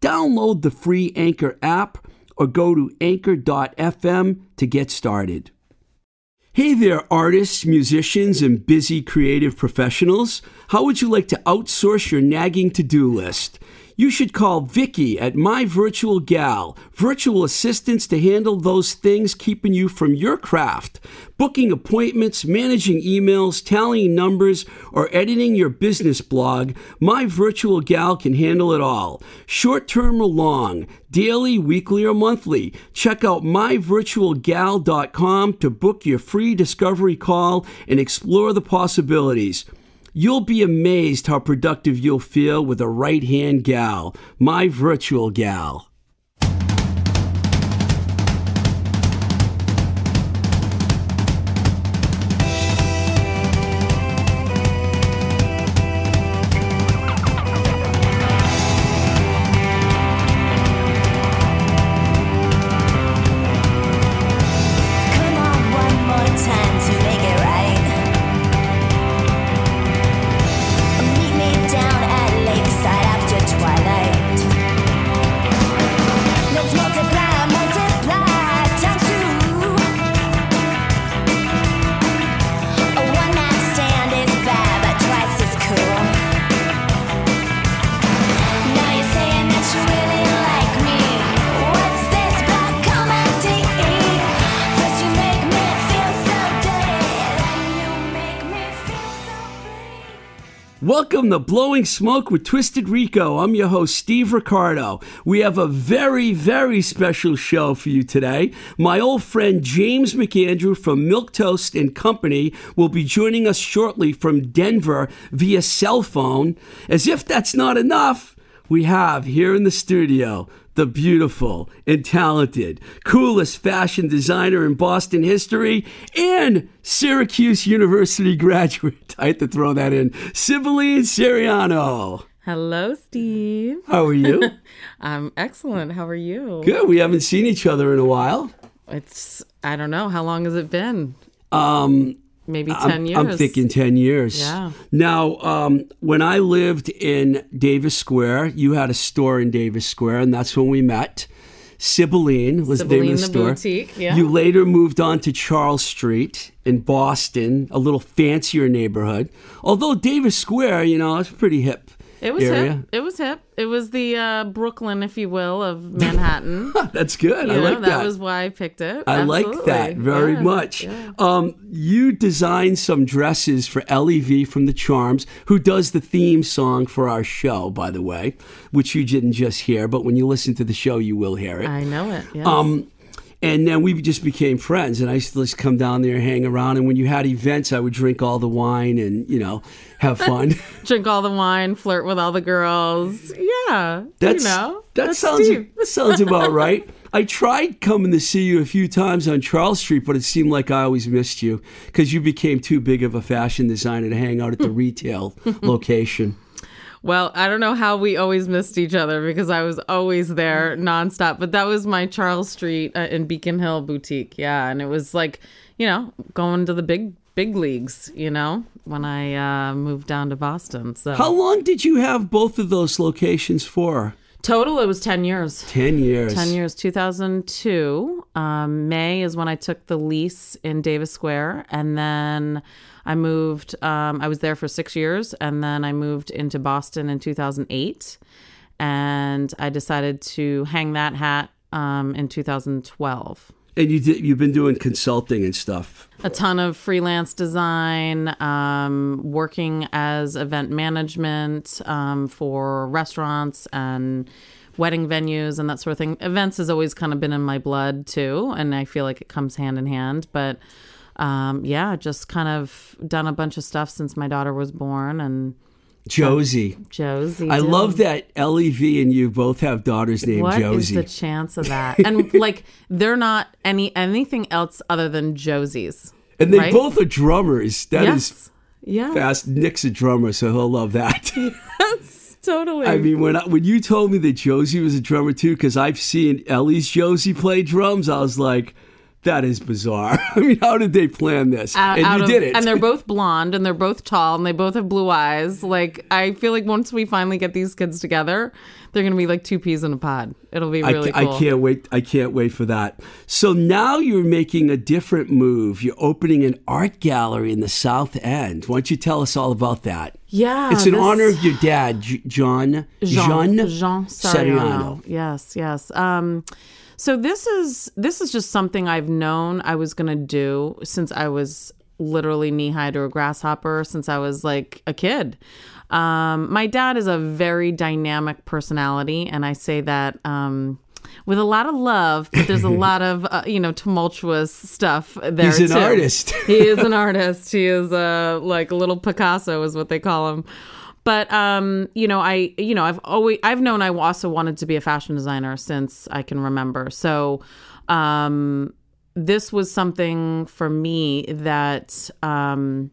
Download the free Anchor app or go to anchor.fm to get started. Hey there, artists, musicians, and busy creative professionals. How would you like to outsource your nagging to do list? You should call Vicky at My Virtual Gal, virtual assistants to handle those things keeping you from your craft. Booking appointments, managing emails, tallying numbers, or editing your business blog, My Virtual Gal can handle it all. Short term or long, daily, weekly, or monthly. Check out myvirtualgal.com to book your free discovery call and explore the possibilities. You'll be amazed how productive you'll feel with a right hand gal, my virtual gal. Welcome to Blowing Smoke with Twisted Rico. I'm your host, Steve Ricardo. We have a very, very special show for you today. My old friend James McAndrew from Milk Toast and Company will be joining us shortly from Denver via cell phone. As if that's not enough, we have here in the studio the beautiful and talented, coolest fashion designer in Boston history, and Syracuse University graduate. I had to throw that in. Cibeline Sariano. Hello, Steve. How are you? I'm excellent. How are you? Good. We haven't seen each other in a while. It's I don't know how long has it been. Um, maybe 10 I'm, years. I'm thinking 10 years. Yeah. Now, um, when I lived in Davis Square, you had a store in Davis Square, and that's when we met. Cibeline was Cibeline the name of the, the store. boutique, yeah. You later moved on to Charles Street in Boston, a little fancier neighborhood. Although Davis Square, you know, it's pretty hip. It was area. hip. It was hip. It was the uh, Brooklyn, if you will, of Manhattan. That's good. You I know, like that. that was why I picked it. I like that very Yeah, much. yeah. Um, you designed some dresses for LEV from the Charms, who does the theme song for our show, by the way, which you didn't just hear, but when you listen to the show, you will hear it. I know it. Yes. Um, and then we just became friends, and I used to just come down there and hang around. And when you had events, I would drink all the wine and you know have fun. Drink all the wine, flirt with all the girls. Yeah. That's you know. that that's sounds Steve. that sounds about right. I tried coming to see you a few times on Charles Street, but it seemed like I always missed you because you became too big of a fashion designer to hang out at the retail location. Well, I don't know how we always missed each other because I was always there nonstop. But that was my Charles Street uh, in Beacon Hill boutique. Yeah. And it was like, you know, going to the big, big leagues, you know, when I uh, moved down to Boston. So How long did you have both of those locations for? total, it was 10 years. 10 years. 10 years, 2002. Um, May is when I took the lease in Davis Square. And then I moved, um, I was there for six years. And then I moved into Boston in 2008. And I decided to hang that hat um, in 2012. And you did, you've been doing consulting and stuff. A ton of freelance design, um, working as event management um, for restaurants and wedding venues and that sort of thing. Events has always kind of been in my blood too, and I feel like it comes hand in hand. But um, yeah, just kind of done a bunch of stuff since my daughter was born, and Josie. Josie. I love that Lev and you both have daughters named What is Josie. the chance of that? And like, they're not any anything else other than Josie's. and they right? both are drummers. That is yes. Yeah. fast. Nick's a drummer, so he'll love that. yes, Totally. I mean, when I, when you told me that Josie was a drummer too, because I've seen Ellie's Josie play drums, I was like, that is bizarre. I mean, how did they plan this? out- and out you of- did it. And they're both blonde and they're both tall and they both have blue eyes. Like I feel like once we finally get these kids together, they're gonna be like two peas in a pod. It'll be really ca- cool. I can't wait. I can't wait for that. So now you're making a different move. You're opening an art gallery in the South End. Why don't you tell us all about that? Yeah. It's in this- honor of your dad, John. Jean, Jean, Jean Sariano. Yes, yes. Um, so this is this is just something I've known I was gonna do since I was literally knee high to a grasshopper since I was like a kid. Um, my dad is a very dynamic personality, and I say that um, with a lot of love, but there's a lot of uh, you know tumultuous stuff there. He's an too. artist. he is an artist. He is uh, like a little Picasso, is what they call him. But um, you know, I you know, I've always I've known I also wanted to be a fashion designer since I can remember. So um, this was something for me that um,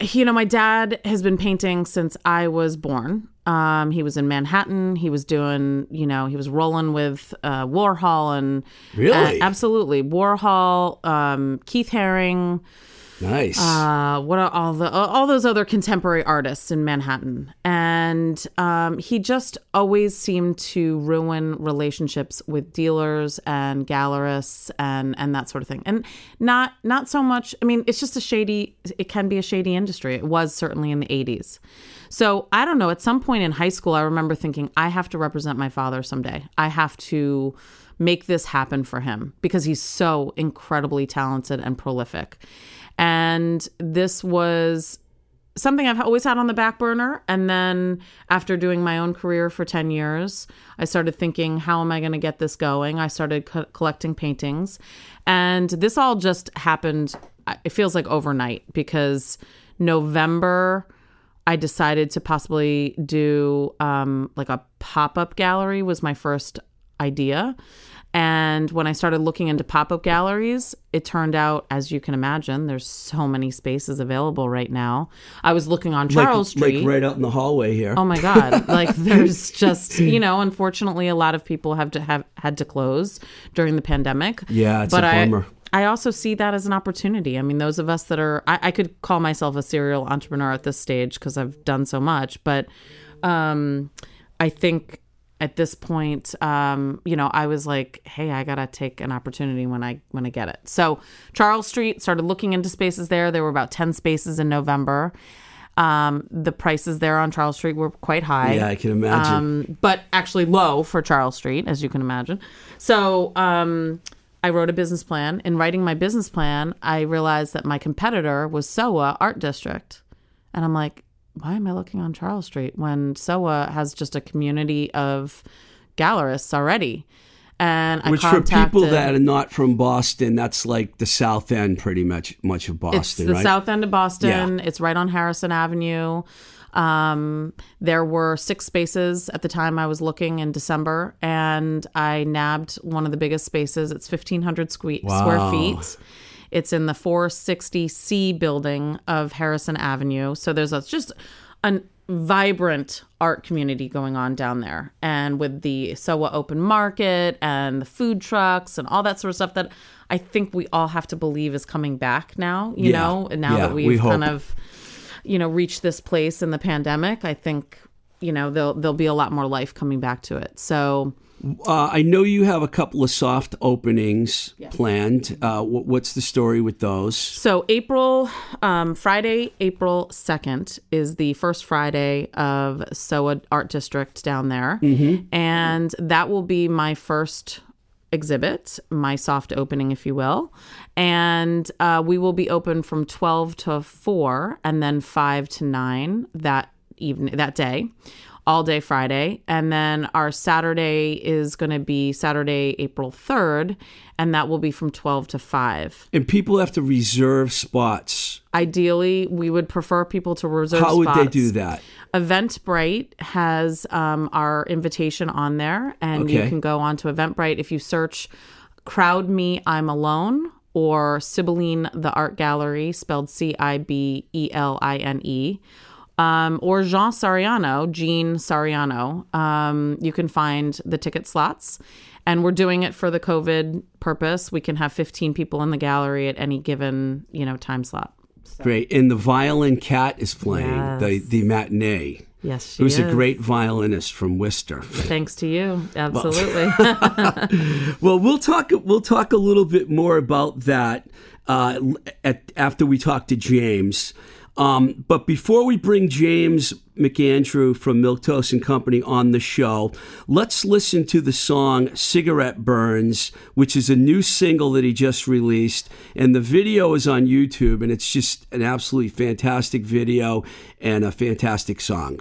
you know, my dad has been painting since I was born. Um, he was in Manhattan. He was doing, you know, he was rolling with uh, Warhol and Really? uh, absolutely Warhol, um, Keith Haring. Nice. Uh, what are all the all those other contemporary artists in Manhattan? And um, he just always seemed to ruin relationships with dealers and gallerists and and that sort of thing. And not not so much. I mean, it's just a shady. It can be a shady industry. It was certainly in the '80s. So I don't know. At some point in high school, I remember thinking, I have to represent my father someday. I have to make this happen for him because he's so incredibly talented and prolific. And this was something I've always had on the back burner. And then after doing my own career for 10 years, I started thinking, how am I going to get this going? I started co- collecting paintings. And this all just happened, it feels like overnight because November. I decided to possibly do um, like a pop up gallery was my first idea. And when I started looking into pop up galleries, it turned out, as you can imagine, there's so many spaces available right now. I was looking on Charles like, Street. like right out in the hallway here. Oh my God. Like there's just, you know, unfortunately a lot of people have to have had to close during the pandemic. Yeah, it's but a I, bummer. I also see that as an opportunity. I mean, those of us that are, I, I could call myself a serial entrepreneur at this stage because I've done so much, but um, I think at this point, um, you know, I was like, hey, I gotta take an opportunity when I when I get it. So Charles Street started looking into spaces there. There were about ten spaces in November. Um, the prices there on Charles Street were quite high yeah, I can imagine. um, but actually low for Charles Street, as you can imagine. So um, I wrote a business plan. In writing my business plan, I realized that my competitor was SoWa Art District. And I'm like, why am I looking on Charles Street when SoWa has just a community of gallerists already? And I Which for people that are not from Boston, that's like the South End, pretty much much of Boston, It's the right? south end of Boston. It's right on Harrison Avenue. Um, there were six spaces at the time I was looking in December, and I nabbed one of the biggest spaces. It's 1,500 sque- square feet. It's in the 460C building of Harrison Avenue. So there's a, just a vibrant art community going on down there. And with the SoWa open market and the food trucks and all that sort of stuff that I think we all have to believe is coming back now, you Yeah. know, and now Yeah, that we we've hope. kind of, you know, reached this place in the pandemic, I think, you know, there'll, there'll be a lot more life coming back to it. So, Uh, I know you have a couple of soft openings planned. Uh, wh- what's the story with those? So April, um, Friday, April second is the first Friday of SoWa Art District down there, and that will be my first exhibit, my soft opening, if you will, and uh, we will be open from twelve to four, and then five to nine that evening that day. All day Friday. And then our Saturday is going to be Saturday, April 3rd, and that will be from 12 to 5. And people have to reserve spots. Ideally, we would prefer people to reserve How would they do that? Eventbrite has um, our invitation on there, and you can go on to Eventbrite. If you search Crowd Me, I'm Alone, or Cibeline the Art Gallery, spelled C I B E L I N E, um, or Jean Sariano, Jean Sariano, um, you can find the ticket slots. And we're doing it for the COVID purpose. We can have 15 people in the gallery at any given, you know, time slot. Great. And the violin cat is playing the, Yes. the matinee. Yes, she Who's a great violinist from Worcester. Thanks to you. Absolutely. Well, we'll talk. We'll talk a little bit more about that uh, at, after we talk to James. Um, but before we bring James McAndrew from Milk Toast and Company on the show, let's listen to the song "Cigarette Burns," which is a new single that he just released, and the video is on YouTube, and it's just an absolutely fantastic video and a fantastic song.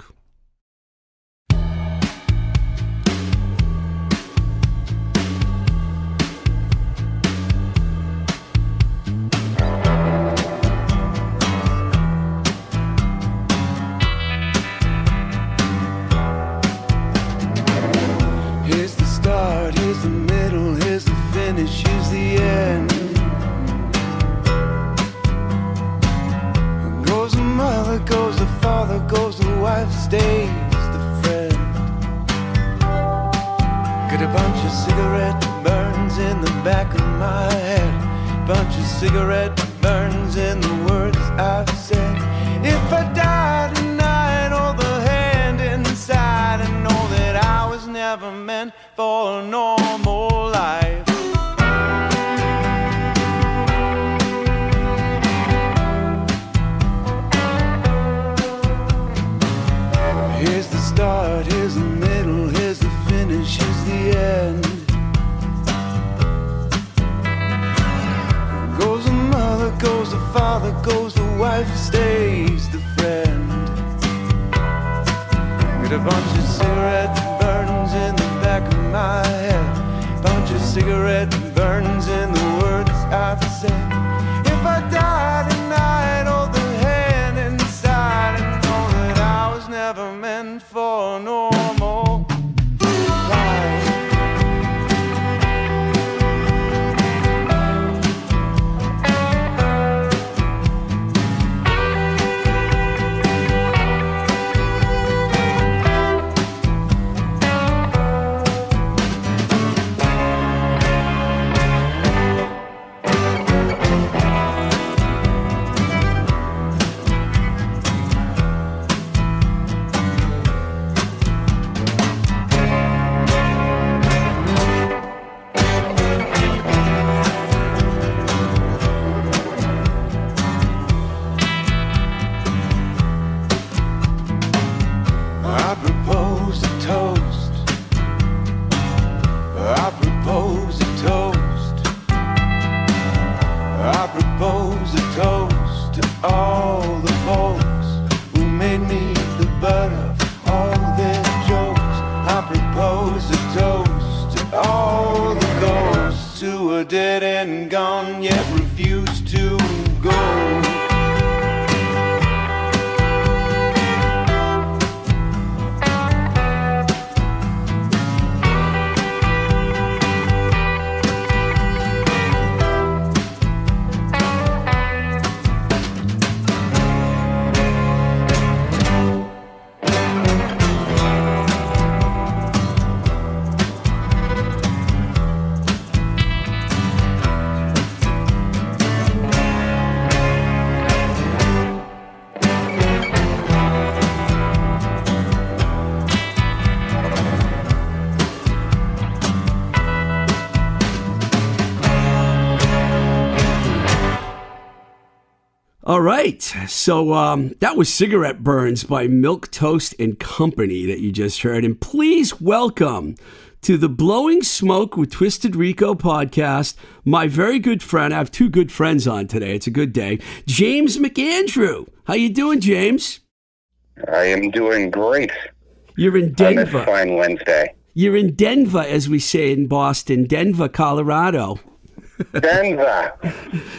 Bunch of cigarette burns in the words I've said. If I die tonight, hold the hand inside and know that I was never meant for a father, goes the wife, stays the friend. Got a bunch of cigarette burns in the back of my head. Bunch of cigarette burns in the words I've said. All right. So um, that was Cigarette Burns by Milk Toast and Company that you just heard. And please welcome to the Blowing Smoke with Twisted Rico podcast, my very good friend. I have two good friends on today. It's a good day. James McAndrew. How you doing, James? I am doing great. You're in on this Denver. fine Wednesday. You're in Denver, as we say in Boston, Denver, Colorado. Denver,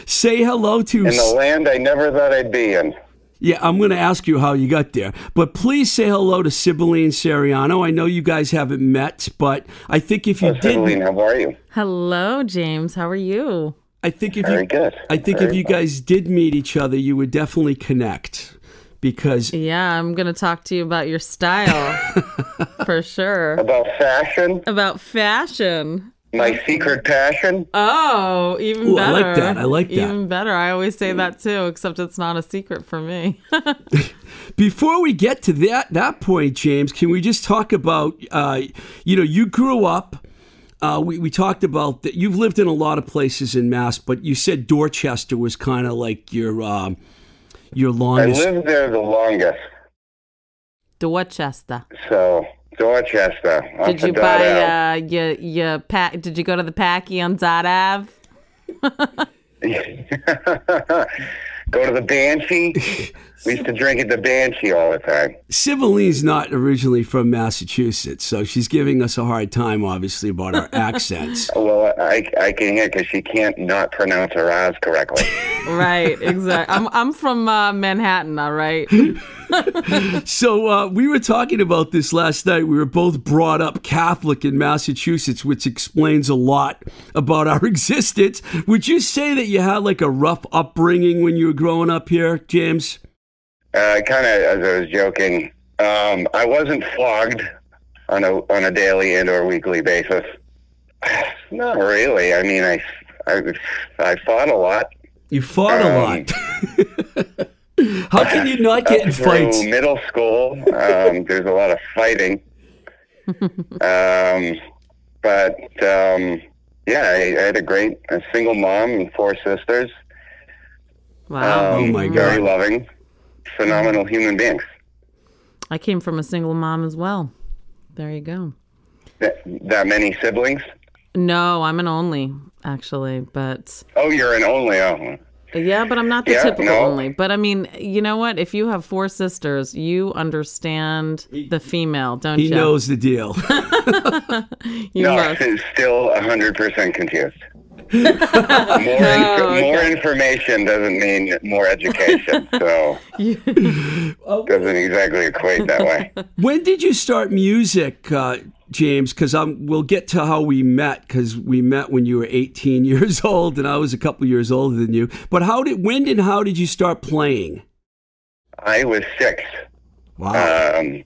Say hello to. in the land I never thought I'd be in. Yeah, I'm going to ask you how you got there. But please say hello to Cibeline Sariano. I know you guys haven't met, but I think if you did, Celine, how are you? Hello, James. How are you? I think if Very you, good. I think Very if you good. guys did meet each other, you would definitely connect because Yeah, I'm going to talk to you about your style for sure. About fashion, About fashion. My secret passion. Oh, even Ooh, better. I like that. I like that. Even better. I always say that too, except it's not a secret for me. Before we get to that that point, James, can we just talk about uh, you know you grew up. Uh, we, we talked about that you've lived in a lot of places in Mass, but you said Dorchester was kind of like your um, your longest. I lived there the longest, Dorchester. so Dorchester. Did you buy uh your your pack? Did you go to the Packy on Dot Ave? Go to the Banshee. we used to drink at the Banshee all the time. Cibeline's not originally from Massachusetts, so she's giving us a hard time, obviously, about our accents. Well, I, I can hear because she can't not pronounce her R's correctly. Right, exactly. I'm I'm from uh, Manhattan. All right. So uh, we were talking about this last night. We were both brought up Catholic in Massachusetts, which explains a lot about our existence. Would you say that you had like a rough upbringing when you were growing up here, James? Uh, kind of as I was joking, um, I wasn't flogged on a on a daily and or weekly basis. Not really. I mean, I I, I fought a lot. You fought a Um, lot. How can you not get in Up through fights? middle school, um, there's a lot of fighting. um, but um, yeah, I, I had a great a single mom and four sisters. Wow. Um, Oh my god! Very loving, phenomenal human beings. I came from a single mom as well. There you go. That, that many siblings? No, I'm an only actually, but Oh, you're an only. Oh, yeah, but I'm not the Yeah, typical no. only. But I mean, you know what? If you have four sisters, you understand the female, don't He you? He knows the deal. You no, must. s- still 100% confused. more, inf- Oh, more information doesn't mean more education, so doesn't exactly equate that way. when did you start music, uh, James? Because I'm we'll get to how we met. Because we met when you were 18 years old, and I was a couple years older than you. But how did, when, and how did you start playing? I was six. Wow. Um,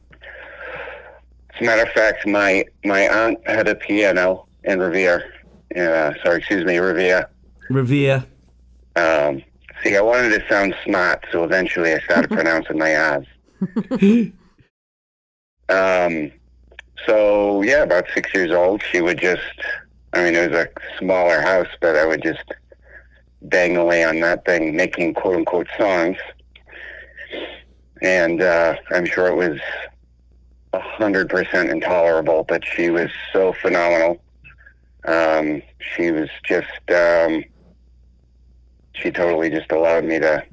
as a matter of fact, my my aunt had a piano in Revere. Uh, sorry, excuse me, Revere. Revere. Um, see, I wanted to sound smart, so eventually I started pronouncing my R's. um, so yeah, about six years old, she would just. I mean, it was a smaller house, but I would just bang away on that thing, making quote unquote songs. And uh, I'm sure it was a hundred percent intolerable, but she was so phenomenal. Um, she was just. Um, she totally just allowed me to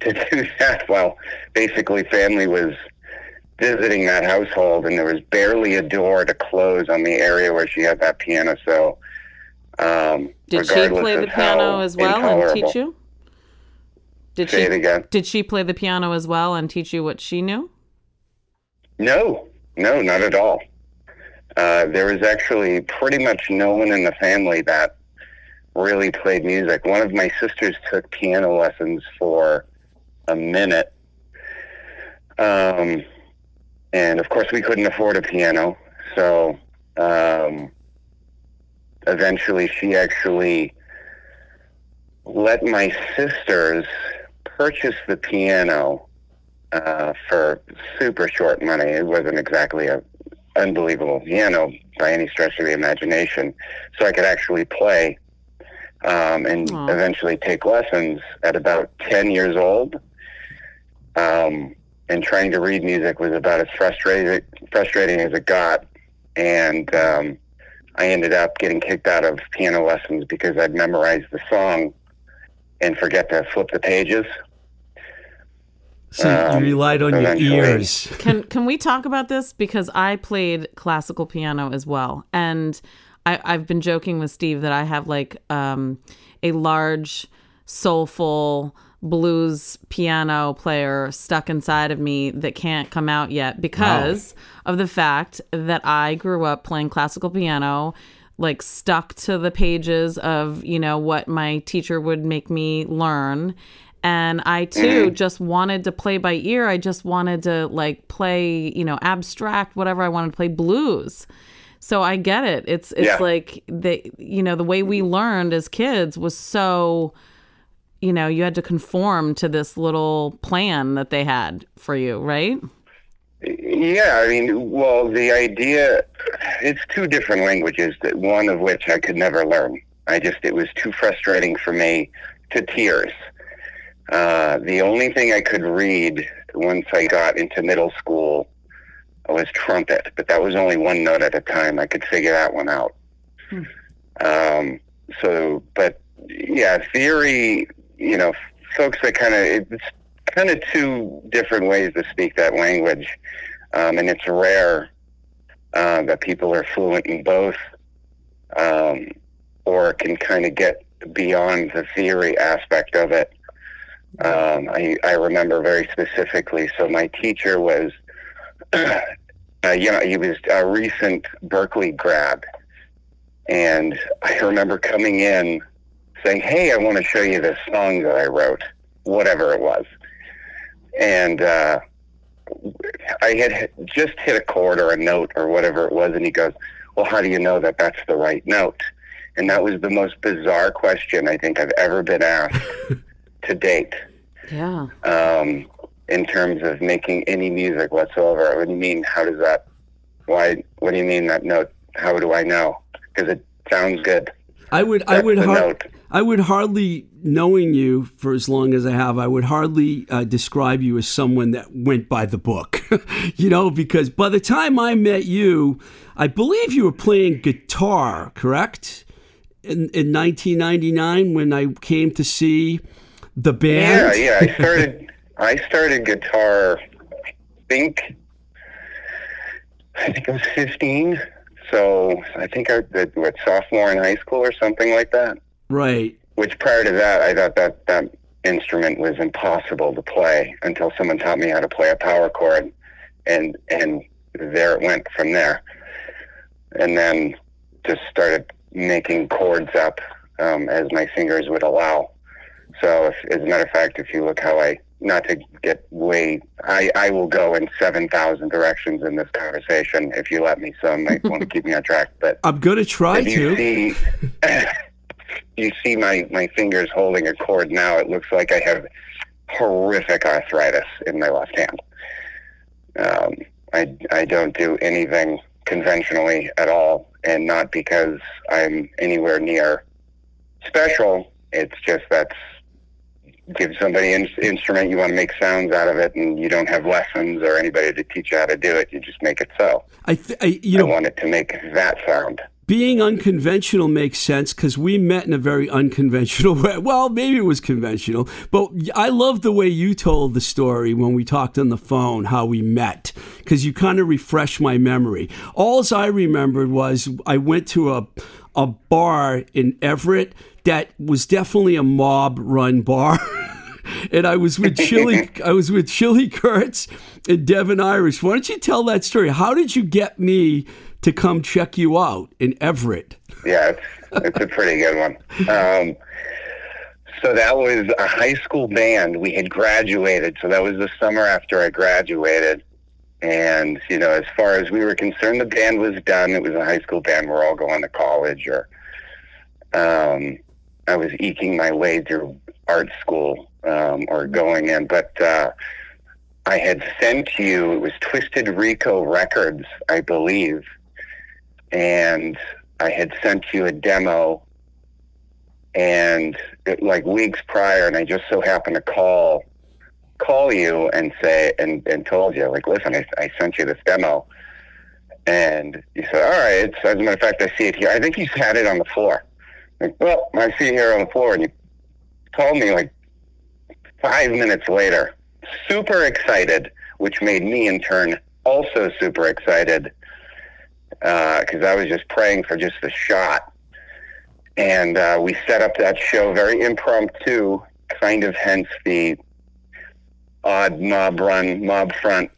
to do that. Well, basically, family was visiting that household, and there was barely a door to close on the area where she had that piano. So, um, Did she play the piano as well and teach you? Did Say she it again. Did she play the piano as well and teach you what she knew? No, no, not at all. Uh, there was actually pretty much no one in the family that really played music. One of my sisters took piano lessons for a minute. Um, and of course, we couldn't afford a piano. So um, eventually, she actually let my sisters purchase the piano uh, for super short money. It wasn't exactly a unbelievable piano by any stretch of the imagination. So I could actually play um, and Aw. eventually take lessons at about 10 years old. Um, and trying to read music was about as frustrating, frustrating as it got. And um, I ended up getting kicked out of piano lessons because I'd memorized the song and forget to flip the pages. So you relied on your ears. Can can we talk about this because I played classical piano as well, and I, I've been joking with Steve that I have like um, a large, soulful blues piano player stuck inside of me that can't come out yet because of the fact that I grew up playing classical piano like stuck to the pages of you know what my teacher would make me learn and I too just wanted to play by ear. I just wanted to like play, you know, abstract, whatever I wanted to play blues. So I get it. It's it's Yeah. like the you know the way we learned as kids was so you know you had to conform to this little plan that they had for you, right? Yeah, I mean, well, the idea it's two different languages that one of which I could never learn. I just it was too frustrating for me to tears. Uh, the only thing I could read once I got into middle school was trumpet, but that was only one note at a time. I could figure that one out. Um, so, but yeah, theory, you know, folks that kind of, it's kind of two different ways to speak that language. Um, and it's rare uh, that people are fluent in both um, or can kind of get beyond the theory aspect of it. Um, I, I remember very specifically. So my teacher was, uh, you know, he was a recent Berklee grad. And I remember coming in saying, Hey, I want to show you this song that I wrote, whatever it was. And uh, I had just hit a chord or a note or whatever it was. And he goes, Well, how do you know that that's the right note? And that was the most bizarre question I think I've ever been asked to date Yeah. um, in terms of making any music whatsoever. What do you mean? How does that? Why? What do you mean that note? How do I know? Because it sounds good. I would I would the har- note. I would hardly knowing you for as long as I have I would hardly uh, describe you as someone that went by the book you know because by the time I met you I believe you were playing guitar correct in, in 1999 when I came to see the Yeah, band yeah. I started. I started guitar. I think. I think I was fifteen. So I think I did what sophomore in high school or something like that. Right Which prior to that, I thought that that instrument was impossible to play until someone taught me how to play a power chord, and and there it went from there. And then just started making chords up um, as my fingers would allow. So, if, as a matter of fact, if you look how I, not to get way, I, I will go in 7,000 directions in this conversation if you let me. So, I might want to keep me on track. But I'm gonna try if you to see, you see my, my fingers holding a cord now, it looks like I have horrific arthritis in my left hand. Um, I, I don't do anything conventionally at all, and not because I'm anywhere near special. It's just that's give somebody an instrument, you want to make sounds out of it, and you don't have lessons or anybody to teach you how to do it. You just make it so. I, th- I you I know want it to make that sound. Being unconventional makes sense because we met in a very unconventional way. Well, maybe it was conventional, but I love the way you told the story when we talked on the phone, how we met, because you kind of refreshed my memory. All I remembered was I went to a, a bar in Everett that was definitely a mob run bar. and I was with Chili. I was with Chili Kurtz and Devin Irish. Why don't you tell that story? How did you get me to come check you out in Everett? Yeah, it's, it's a pretty good one. Um, so that was a high school band. We had graduated, so that was the summer after I graduated. And you know, as far as we were concerned, the band was done. It was a high school band. We're all going to college, or um, I was eking my way through art school um, or going in. But uh, I had sent you. It was Twisted Rico Records, I believe, and I had sent you a demo. And it, like weeks prior, and I just so happened to call call you and say and, and told you like listen I, I sent you this demo and you said all right it's, as a matter of fact I see it here I think you had it on the floor like, well I see it here on the floor and you told me like five minutes later super excited, which made me in turn also super excited because I was just praying for just a shot. And uh, we set up that show very impromptu, kind of hence the odd mob run, mob front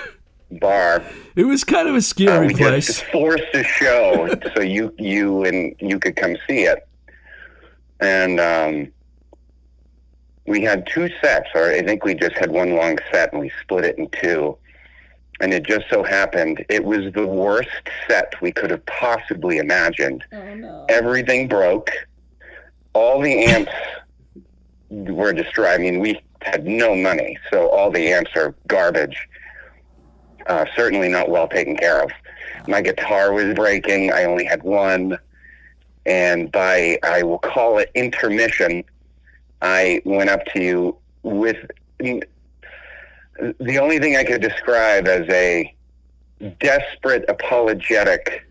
bar. It was kind of a Uh, scary we place. just forced a show so you you and you could come see it. And um, we had two sets, or I think we just had one long set, and we split it in two. And it just so happened it was the worst set we could have possibly imagined. Oh no. Everything broke. All the amps were destroyed. I mean, we had no money, so all the amps are garbage. Uh, certainly not well taken care of. My guitar was breaking. I only had one. And by, I will call it intermission, I went up to you with the only thing I could describe as a desperate, apologetic,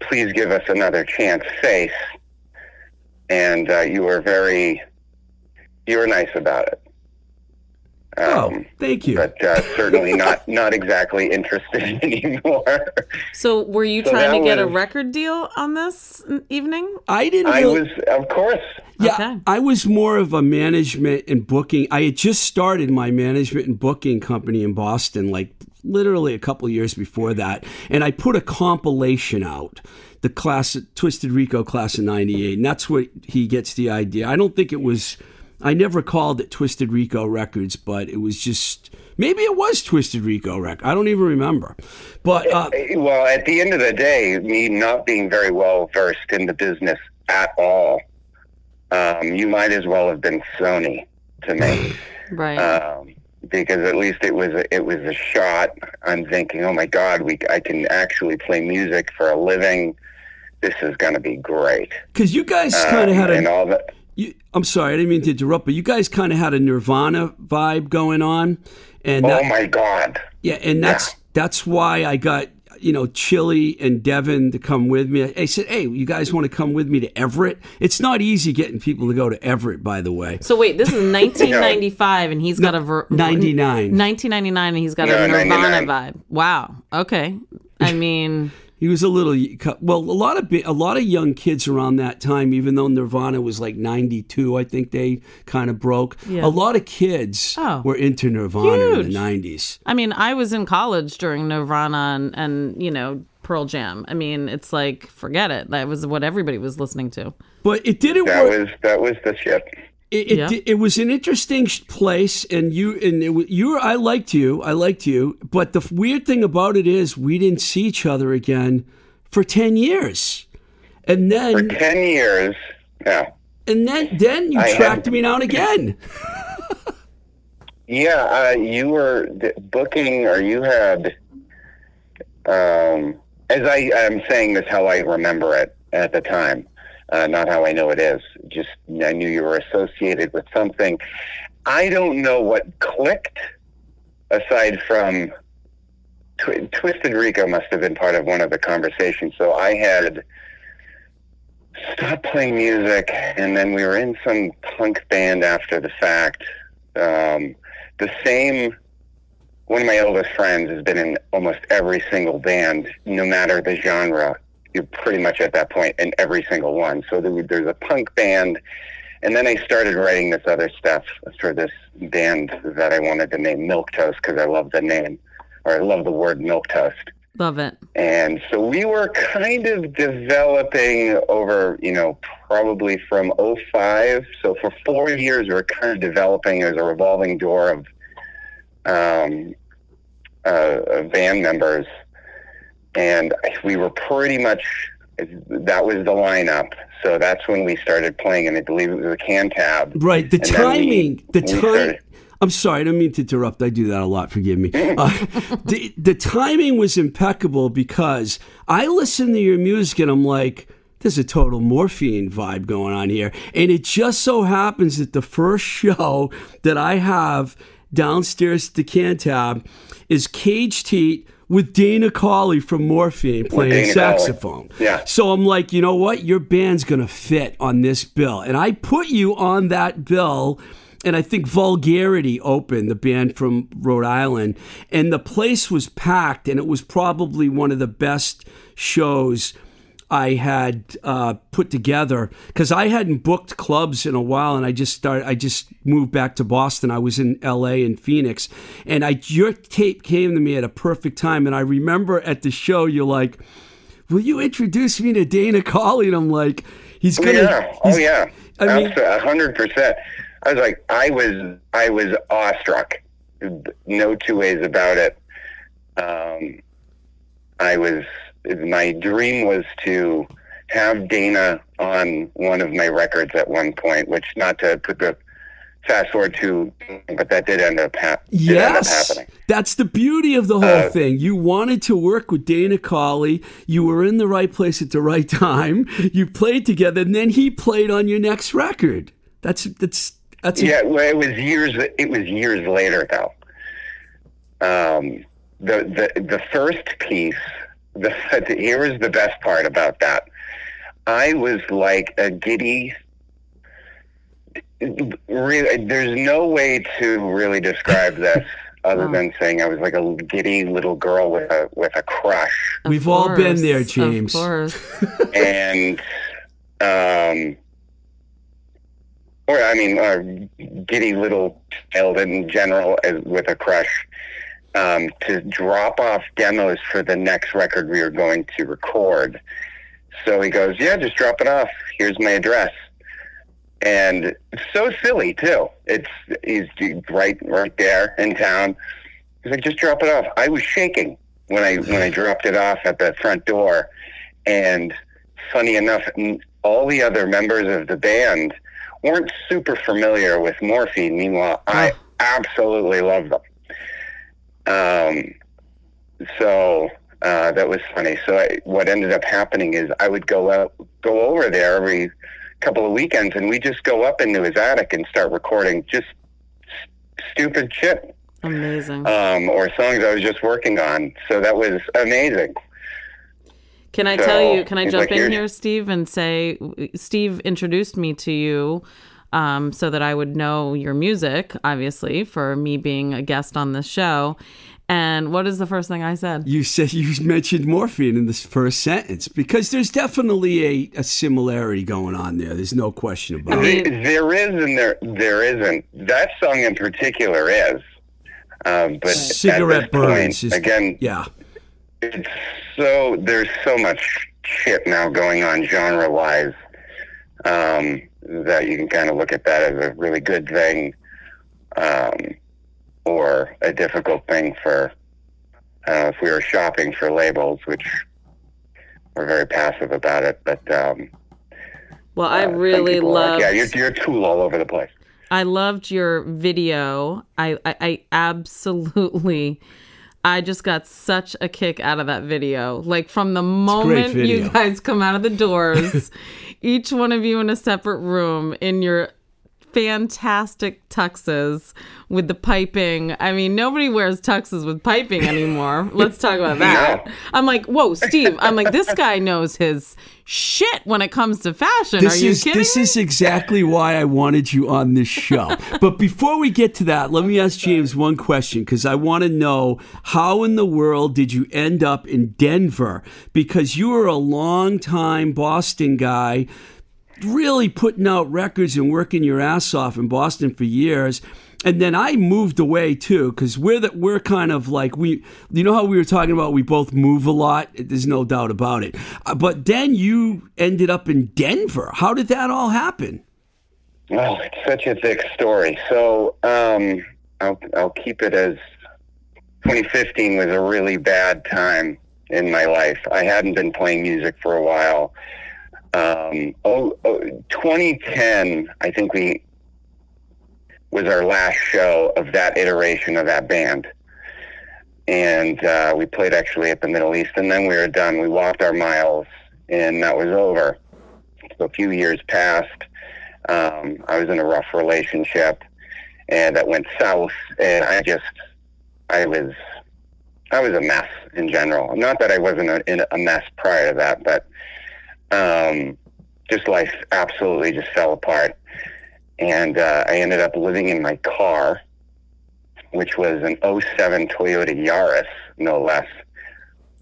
please give us another chance face. And uh, you were very, you were nice about it. Oh, thank you. but uh, certainly not not exactly interested anymore. So were you So trying to that get a record deal on this evening? I didn't. I really- was, of course, Yeah, Okay. I was more of a management and booking. I had just started my management and booking company in Boston, like literally a couple years before that, and I put a compilation out, the class Twisted Rico class of '98, and that's what he gets the idea. I don't think it was. I never called it Twisted Rico Records, but it was just maybe it was Twisted Rico Record. I don't even remember, but uh, well, at the end of the day, me not being very well versed in the business at all, um, you might as well have been Sony to me. Right. um, because at least it was a, it was a shot. I'm thinking, oh my God, we I can actually play music for a living. This is going to be great. because you guys kind of Um, had and a. all that. You, I'm sorry, I didn't mean to interrupt, but you guys kind of had a Nirvana vibe going on, and that, Oh my God! yeah, and that's that's why I got you know Chili and Devin to come with me. I said, hey, you guys want to come with me to Everett? It's not easy getting people to go to Everett, by the way. so wait, this is 1995, and he's got a ver- 99. 1999, and he's got No, a Nirvana 99. vibe. Wow. Okay. I mean, He was a little well. A lot of bi- a lot of young kids around that time, even though Nirvana was like '92, I think they kind of broke. Yeah. A lot of kids Oh. were into Nirvana in the '90s. I mean, I was in college during Nirvana and, and you know Pearl Jam. I mean, it's like forget it. That was what everybody was listening to. But it didn't That work. was that was the shit. It, it, Yeah. di- it was an interesting place and you and it, you were, I liked you I liked you but the weird thing about it is we didn't see each other again for 10 years and then For then ten years, yeah, and then then you I had- tracked me down again yeah. Uh, you were booking, or you had. Um, as I am saying this, how I remember it at the time, uh, not how I know it is. Just I knew you were associated with something. I don't know what clicked, aside from Twi- Twisted Rico must have been part of one of the conversations. So I had stopped playing music, and then we were in some punk band after the fact. Um, the same. One of my oldest friends has been in almost every single band, no matter the genre. You're pretty much at that point in every single one. So there, there's a punk band, and then I started writing this other stuff for this band that I wanted to name Milk Toast because I love the name, or I love the word Milk Toast. Love it. And so we were kind of developing over, you know, probably from 05. So for four years, we were kind of developing as a revolving door of um, uh, of band members. And we were pretty much, that was the lineup. So that's when we started playing, and I believe it was a Cantab. right the And then we- timing the time I'm sorry, I don't mean to interrupt. I do that a lot. Forgive me. Uh, the, the timing was impeccable because I listen to your music and I'm like, there's a total morphine vibe going on here. And it just so happens that the first show that I have downstairs at the Cantab is Cage Teat with Dana Colley from Morphine playing saxophone. Yeah. So I'm like, you know what? Your band's going to fit on this bill. And I put you on that bill and I think Vulgarity opened the band from Rhode Island, and the place was packed, and it was probably one of the best shows I had uh, put together because I hadn't booked clubs in a while, and I just started. I just moved back to Boston. I was in L.A. and Phoenix, and I your tape came to me at a perfect time. And I remember at the show, you're like, "Will you introduce me to Dana Colley?" And I'm like, "He's Oh, gonna." Oh yeah. Oh yeah. I mean- Absolutely, a hundred percent. I was like, I was, I was awestruck. No two ways about it. Um, I was. My dream was to have Dana on one of my records at one point, which not to put the fast forward to, but that did end up, hap- did end up Yes, happening. that's the beauty of the whole Uh, thing. You wanted to work with Dana Colley. You were in the right place at the right time. You played together, and then he played on your next record. That's that's that's a- Yeah, well, it was years. It was years later, though. Um, the the the first piece. The here was the best part about that. I was like a giddy. Really, there's no way to really describe this other Wow. than saying I was like a giddy little girl with a with a crush, Of We've all been there, James. Of course. and um, or I mean, uh, giddy little child in general with a crush. Um, to drop off demos for the next record we were going to record. So he goes, "Yeah, just drop it off. Here's my address." And it's so silly too. It's he's right right there in town. He's like, "Just drop it off." I was shaking when I when I dropped it off at the front door, and funny enough, all the other members of the band weren't super familiar with Morphine. Meanwhile, I absolutely love them. Um, so uh, that was funny. So I, what ended up happening is I would go out, go over there every couple of weekends, and we just go up into his attic and start recording just s- stupid shit Amazing. um, or songs I was just working on. So that was amazing. Can I So, tell you? Can I jump like, in here, Steve, and say Steve introduced me to you um, so that I would know your music, obviously, for me being a guest on this show. And what is the first thing I said? You said you mentioned morphine in this first sentence because there's definitely a, a similarity going on there. There's no question about I it. there is and there there isn't. That song in particular is. Um, but Cigarette at this point, burns. is- again, yeah. it's so there's so much shit now going on genre wise um, that you can kind of look at that as a really good thing um, or a difficult thing for uh, if we were shopping for labels, which we're very passive about it. But um, Well, I uh, really people are like, love. yeah, you're, you're a tool all over the place. I loved your video. I, I, I absolutely. I just got such a kick out of that video. Like from the moment you guys come out of the doors, each one of you in a separate room in your fantastic tuxes with the piping. I mean, nobody wears tuxes with piping anymore. Let's talk about that. No. I'm like, whoa, Steve. I'm like, this guy knows his shit when it comes to fashion. This Are you is kidding this me? is exactly why I wanted you on this show. but before we get to that, let me ask James one question because I want to know how in the world did you end up in Denver? Because you were a long time Boston guy, really putting out records and working your ass off in Boston for years. And then I moved away too, because we're that we're kind of like we, you know how we were talking about we both move a lot. There's no doubt about it. Uh, But then you ended up in Denver. How did that all happen? Oh, it's such a thick story. So um, I'll I'll keep it as 2015 was a really bad time in my life. I hadn't been playing music for a while. Um, oh, oh, 2010, I think we was our last show of that iteration of that band. And uh, we played actually at the Middle East, and then we were done. We walked our miles, and that was over. So a few years passed. Um, I was in a rough relationship, and that went south. And I just, I was, I was a mess in general. Not that I wasn't a, in a mess prior to that, but um, just life absolutely just fell apart. and uh, I ended up living in my car, which was an 07 Toyota Yaris, no less.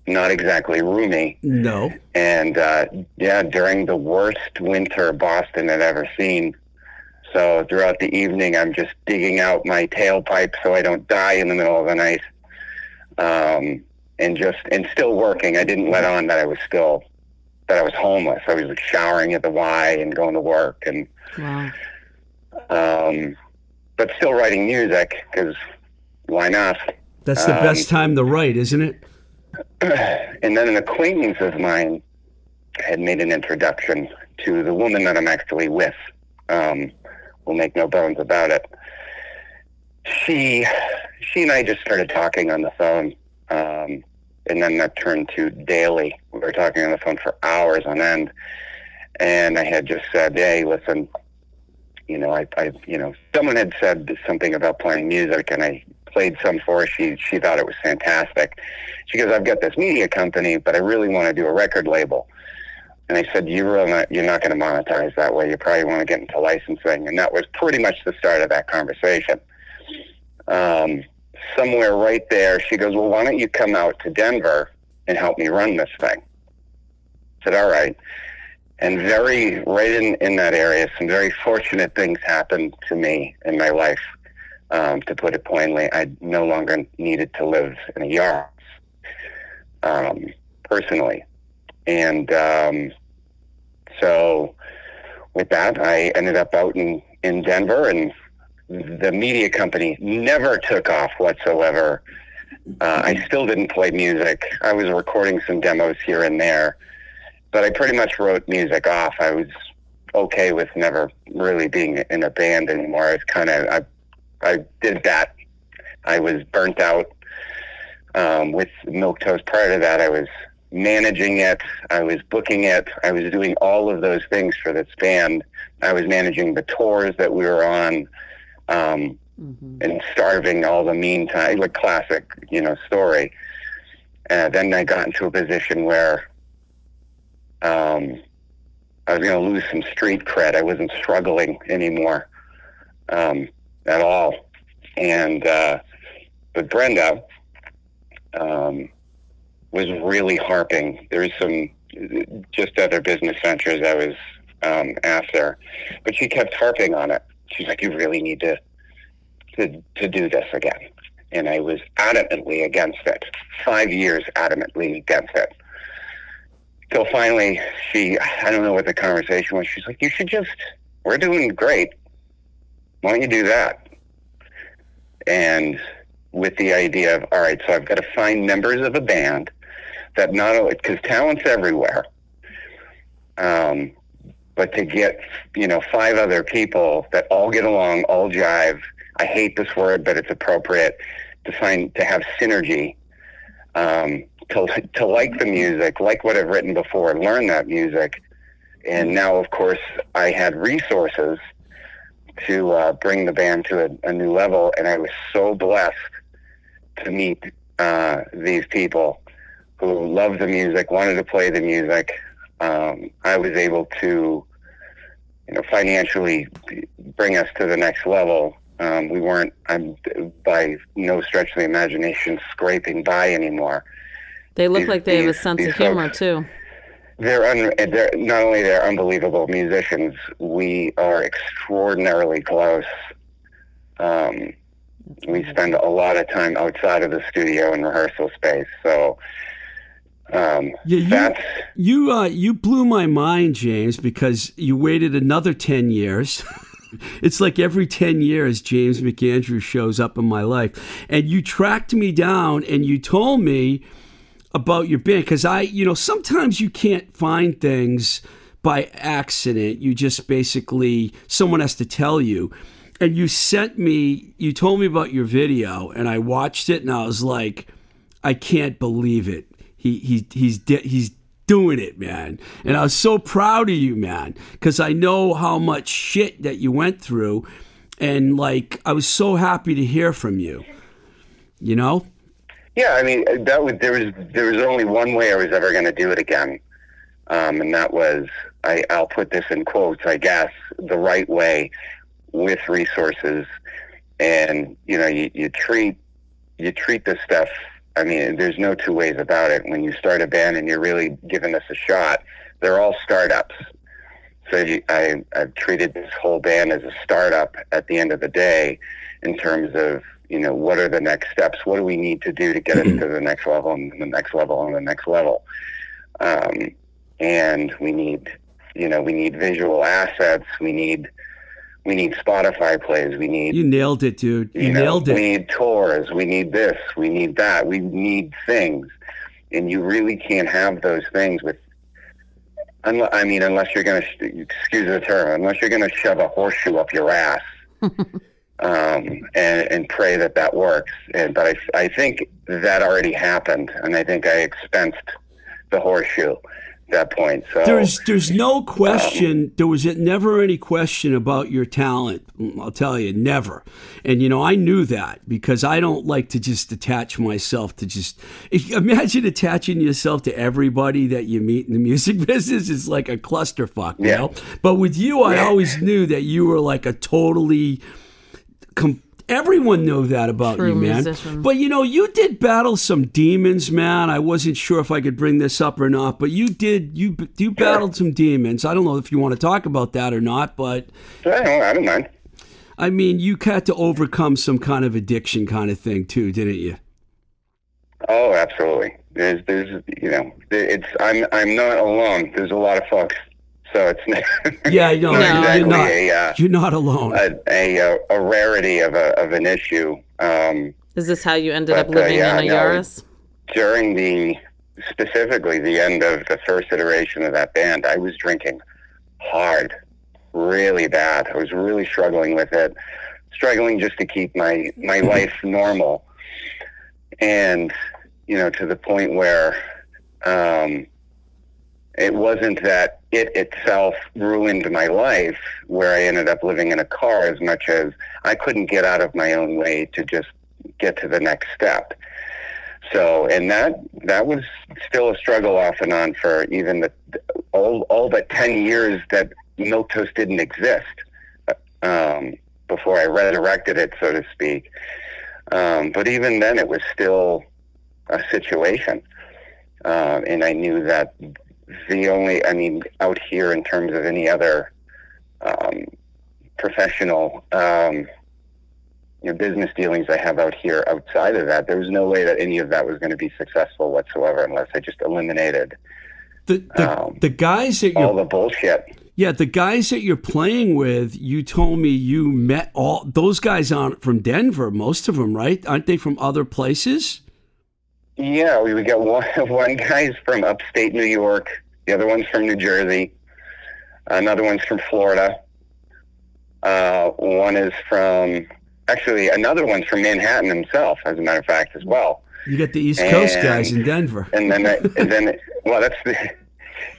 Not exactly roomy. No. And uh, yeah, during the worst winter Boston had ever seen. So throughout the evening, I'm just digging out my tailpipe so I don't die in the middle of the night. Um, and just and still working. I didn't let on that I was still that I was homeless. I was like showering at the Y and going to work and Wow. um, but still writing music because why not? That's the Um, best time to write, isn't it? and then an acquaintance of mine had made an introduction to the woman that I'm actually with. Um, we'll make no bones about it. She, she and I just started talking on the phone, um, and then that turned to daily. We were talking on the phone for hours on end, and I had just said, "Hey, listen, you know, I, I, you know, someone had said something about playing music, and I played some for her. She, she thought it was fantastic." She goes, I've got this media company, but I really want to do a record label. And I said, you're, really not, you're not going to monetize that way. You probably want to get into licensing. And that was pretty much the start of that conversation. Um, somewhere right there, she goes, well, why don't you come out to Denver and help me run this thing? I said, all right. And very, right in, in that area, some very fortunate things happened to me in my life. Um, to put it plainly, I no longer needed to live in a yard um, personally. And um, so with that, I ended up out in, in Denver, and the media company never took off whatsoever. Uh, I still didn't play music. I was recording some demos here and there, but I pretty much wrote music off. I was okay with never really being in a band anymore. I was kind of, I, I did that. I was burnt out um, with Milk Toast. Prior to that, I was managing it, I was booking it, I was doing all of those things for this band. I was managing the tours that we were on, um, hmm and starving all the meantime, like classic, you know, story. And then I got into a position where um, I was going to lose some street cred. I wasn't struggling anymore um, at all. And uh, but Brenda um, was really harping. There was some just other business ventures I was um, after, but she kept harping on it. She's like, "You really need to to to do this again," and I was adamantly against it. Five years adamantly against it. Till finally, she, I don't know what the conversation was. She's like, you should just, we're doing great. Why don't you do that? And with the idea of, all right, so I've got to find members of a band that not only, because talent's everywhere, um, but to get, you know, five other people that all get along, all jive. I hate this word, but it's appropriate to find, to have synergy. Um, to, to like the music, like what I've written before, learn that music. And now, of course, I had resources to uh, bring the band to a, a, new level. And I was so blessed to meet uh, these people who loved the music, wanted to play the music. Um, I was able to, you know, financially bring us to the next level. Um, we weren't, I'm by no stretch of the imagination, scraping by anymore. They look These- like they have a sense of humor folks. too. They're, un- they're not only they're unbelievable musicians. We are extraordinarily close. Um, we spend a lot of time outside of the studio and rehearsal space. So um, Yeah, you- You uh, you blew my mind, James, because you waited another ten years. it's like every ten years, James McAndrew shows up in my life, and you tracked me down and you told me about your band because I, you know, sometimes you can't find things by accident. You just basically someone has to tell you. And you sent me, you told me about your video, and I watched it, and I was like, I can't believe it. He he he's he's doing it, man. And I was so proud of you, man, because I know how much shit that you went through, and like I was so happy to hear from you. You know? Yeah, I mean that was there was there was only one way I was ever going to do it again, um, and that was I, I'll put this in quotes, I guess, the right way, with resources, and you know, you, you treat you treat this stuff. I mean, there's no two ways about it. When you start a band and you're really giving this a shot, they're all startups. So you, I, I've treated this whole band as a startup at the end of the day, in terms of you know what are the next steps, what do we need to do to get us to the next level and the next level and the next level, um, and we need you know we need visual assets, we need we need Spotify plays, we need You nailed it, dude. You, you know, nailed it. we need tours, we need this, we need that, we need things, and you really can't have those things with. Unless, I mean, unless you're going to excuse the term, unless you're going to shove a horseshoe up your ass, um, and, and pray that that works. And, but I, I think that already happened, and I think I expensed the horseshoe that point. So There's there's no um, question. There was never any question about your talent. I'll tell you, never. And you know, I knew that because I don't like to just attach myself to just. Imagine attaching yourself to everybody that you meet in the music business. It's like a clusterfuck, you Yeah. know. But with you, I Yeah. always knew that you were like a totally. Com- Everyone knew that about True you, man. musician. But you know, you did battle some demons, man. I wasn't sure if I could bring this up or not, but you did. You you battled some demons. I don't know if you want to talk about that or not, but I don't, I don't mind. I mean, you had to overcome some kind of addiction, kind of thing, too, didn't you? Oh, absolutely. There's, there's, you know, it's. I'm, I'm not alone. There's a lot of folks, so it's not. Yeah, no, No. you're not. a, uh, You're not alone. a, a, uh, a rarity of a of an issue. Um, Is this how you ended up But, uh, living yeah, in a no. Yaris? during the specifically the end of the first iteration of that band, I was drinking hard, really bad. I was really struggling with it, struggling just to keep my my life normal, and you know to the point where um, it wasn't that it itself ruined my life, where I ended up living in a car as much as I couldn't get out of my own way to just get to the next step. So, and that that was still a struggle off and on for even the all all but ten years that Milk Toast didn't exist um, before I resurrected it, so to speak. Um, but even then, it was still a situation, uh, and I knew that the only, I mean, out here in terms of any other um, professional. Um, you know, business dealings I have out here outside of that, there was no way that any of that was going to be successful whatsoever unless I just eliminated The the, um, the guys that all the bullshit. yeah the guys that you're playing with, you told me you met all those guys aren't from Denver, most of them, right? Aren't they from other places? Yeah, we, we got one, one guy's from upstate New York, the other one's from New Jersey, another one's from Florida, uh, one is from, actually, another one's from Manhattan himself, as a matter of fact, as well. You got the East Coast And- guys in Denver. and then and then well that's the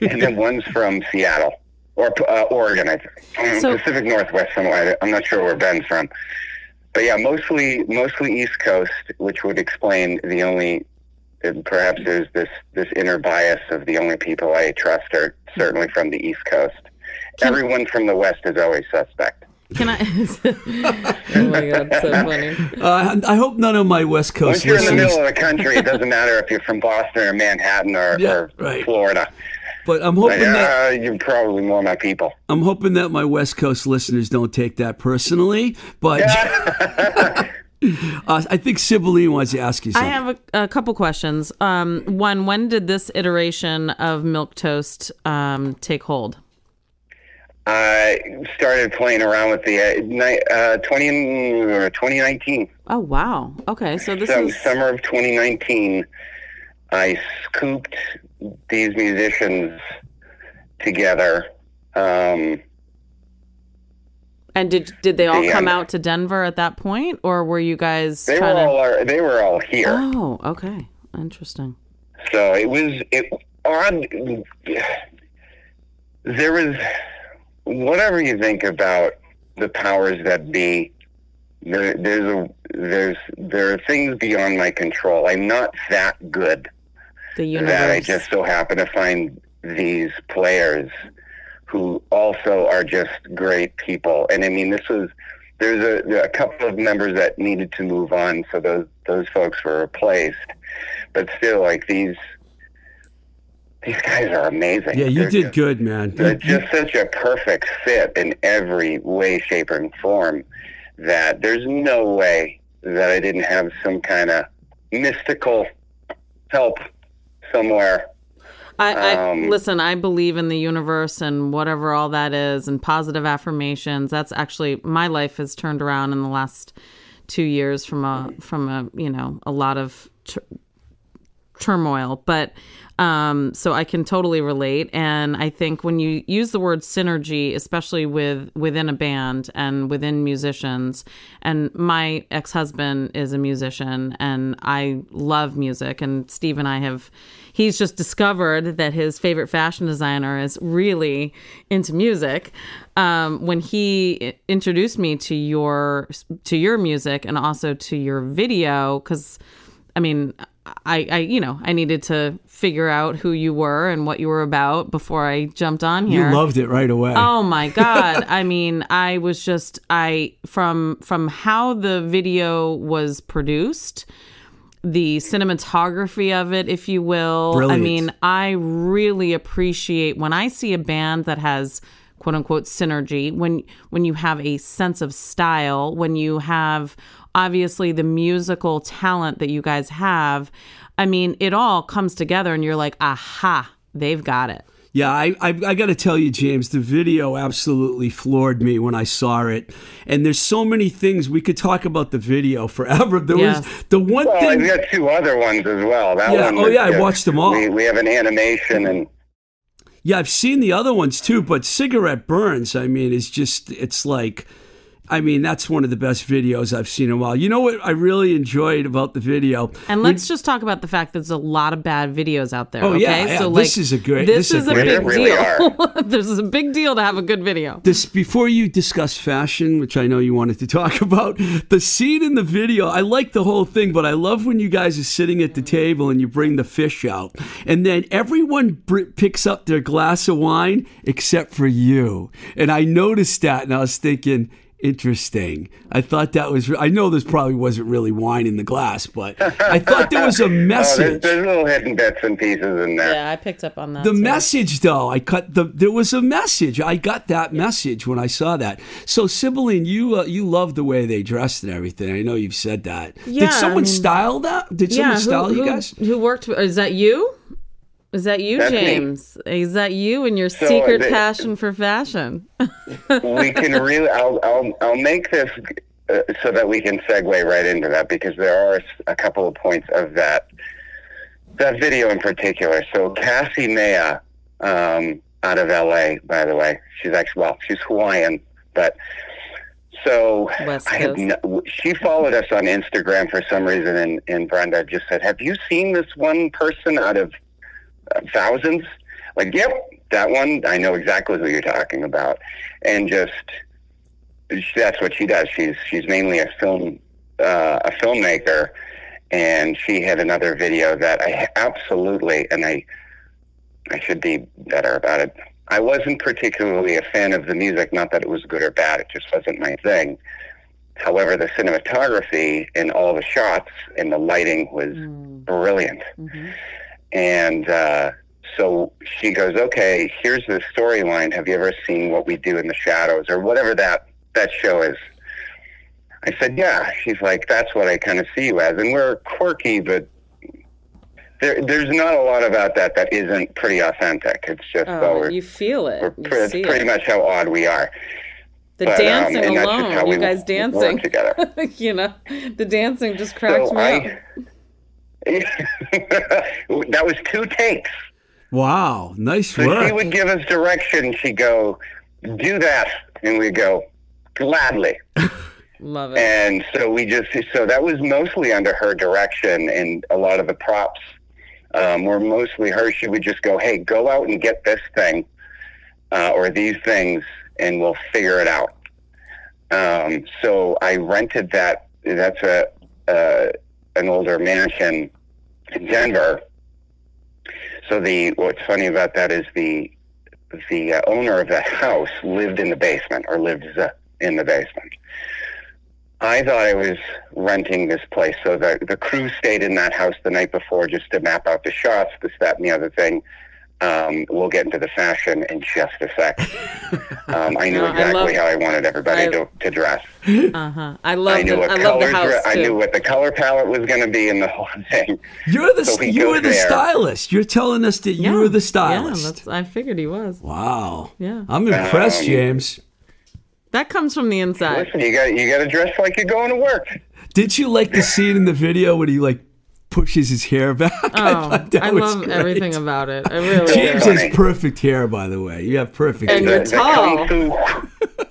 and then one's from Seattle or uh, Oregon I think. So- Pacific Northwest somewhere I'm not sure where Ben's from but yeah mostly mostly East Coast which would explain the only and perhaps there's this this inner bias of the only people I trust are certainly from the East Coast everyone from the West is always suspect Can I? oh my god, so funny. Uh, I hope none of my West Coast. once Coast you're in the middle of the country it doesn't matter if you're from Boston or Manhattan or, Yeah, or right. Florida But I'm but, hoping that uh, you're probably more my people I'm hoping that my West Coast listeners don't take that personally. But uh, I think Cibeline wants to ask you something. I have a, a couple questions. Um, one, when did this iteration of Milk Toast um, take hold? I started playing around with the uh, ni- uh, 20, or 2019. Oh wow. Okay, so this So, is summer of 2019, I scooped these musicians together. Um, and did did they all the, come out to Denver at that point, or were you guys they were all uh, they were all to? here. Oh, okay, interesting. So it was it odd. There was whatever you think about the powers that be. There, there's a there's there are things beyond my control. I'm not that good The universe. that I just so happen to find these players who also are just great people. And I mean, this was there's a, a couple of members that needed to move on, so those those folks were replaced. But still, like these these guys are amazing. Yeah, you They're did just- good, man. they're You- just such a perfect fit in every way, shape, and form that there's no way that I didn't have some kind of mystical help somewhere. I, I Um, listen. I believe in the universe and whatever all that is, and positive affirmations. That's actually my life has turned around in the last two years from a from a you know a lot of tr- turmoil, but um, so I can totally relate. And I think when you use the word synergy, especially with within a band and within musicians, and my ex husband is a musician, and I love music, and Steve and I have. He's just discovered that his favorite fashion designer is really into music. Um, when he introduced me to your to your music and also to your video, because I mean, I, I, you know, I needed to figure out who you were and what you were about before I jumped on here. you loved it right away. Oh my god! I mean, I was just I from from how the video was produced, the cinematography of it, if you will. Brilliant. I mean, I really appreciate when I see a band that has quote unquote synergy when when you have a sense of style when you have obviously the musical talent that you guys have i mean it all comes together and you're like aha they've got it Yeah, I, I, I got to tell you, James, the video absolutely floored me when I saw it. And there's so many things we could talk about the video forever. There Yes. was the one Well, thing we have got two other ones as well. That Yeah, one oh, was yeah, I watched them all. We, we have an animation and Yeah, I've seen the other ones too, but Cigarette Burns, I mean, is just, it's like, I mean, that's one of the best videos I've seen in a while. You know what I really enjoyed about the video? And let's just talk about the fact that there's a lot of bad videos out there. Oh, okay, yeah, yeah. so This is a great- This, this is is a a big really deal. this is a big deal to have a good video. This before you discuss fashion, which I know you wanted to talk about, the scene in the video, I like the whole thing, but I love when you guys are sitting at the table and you bring the fish out, and then everyone br- picks up their glass of wine except for you. And I noticed that, and I was thinking. Interesting. I thought that was. I know this probably wasn't really wine in the glass, but I thought there was a oh, there's, message. there's little hidden bits and pieces in there. Yeah, I picked up on that. The too. message, though, I cut the. There was a message. I got that message when I saw that. So, Cibeline, you uh, you love the way they dressed and everything. I know you've said that. Yeah, Did someone I mean- style that? Did Yeah, someone style who, you who- guys? Who worked? Is that you? Is that you, That's me. James? Is that you and your So, secret the- passion for fashion? we can really I'll, I'll I'll make this uh, so that we can segue right into that because there are a couple of points of that that video in particular. So Cassie Maya, um, out of LA, by the way, she's actually well, she's Hawaiian, but so I have no, she followed us on Instagram for some reason, and, and Brenda just said, "Have you seen this one person out of thousands? Like, yep, that one. I know exactly who you're talking about, and just that's what she does. She's she's mainly a film uh, a filmmaker, and she had another video that I absolutely and I I should be better about it. I wasn't particularly a fan of the music, not that it was good or bad. It just wasn't my thing. However, the cinematography and all the shots and the lighting was brilliant. And uh, so she goes, "Okay, here's the storyline. Have you ever seen What We Do in the Shadows or whatever that that show is?" I said, "Yeah." She's like, "That's what I kind of see you as." And we're quirky, but there, there's not a lot about that that isn't pretty authentic. It's just Oh, you feel it. we're pre- see pretty it. much how odd we are. The But, um, dancing just alone, you guys dancing together. you know, the dancing just cracked So me I, up. that was two takes. Wow, nice So she would give us direction. She'd go, do that. And we'd go, gladly. Love it. And so we just, so that was mostly under her direction. And a lot of the props um, were mostly her. She would just go, hey, go out and get this thing uh, or these things, and we'll figure it out. Um, so I rented that. That's a uh, an older mansion in Denver. So the what's funny about that is the the uh, owner of that house lived in the basement or lives uh, in the basement. I thought I was renting this place, so the the crew stayed in that house the night before just to map out the shots, this, that, and the other thing. Um, we'll get into the fashion in just a sec. Um, I knew No, I exactly love- how I wanted everybody I- to, to dress. Uh huh. I love I knew the, what I love the colors house were, I knew what the color palette was going to be in the whole thing. You're the So we you go were the there. stylist. You're telling us that you were the stylist. Yeah, that's, I figured he was. wow. Yeah. I'm impressed, Um, James. That comes from the inside. Listen, you got you got to dress like you're going to work. Did you like the scene in the video when he like pushes his hair back? Oh, thought that I love great. everything about it. I really James do. has perfect hair, by the way. You have perfect And hair. you're tall.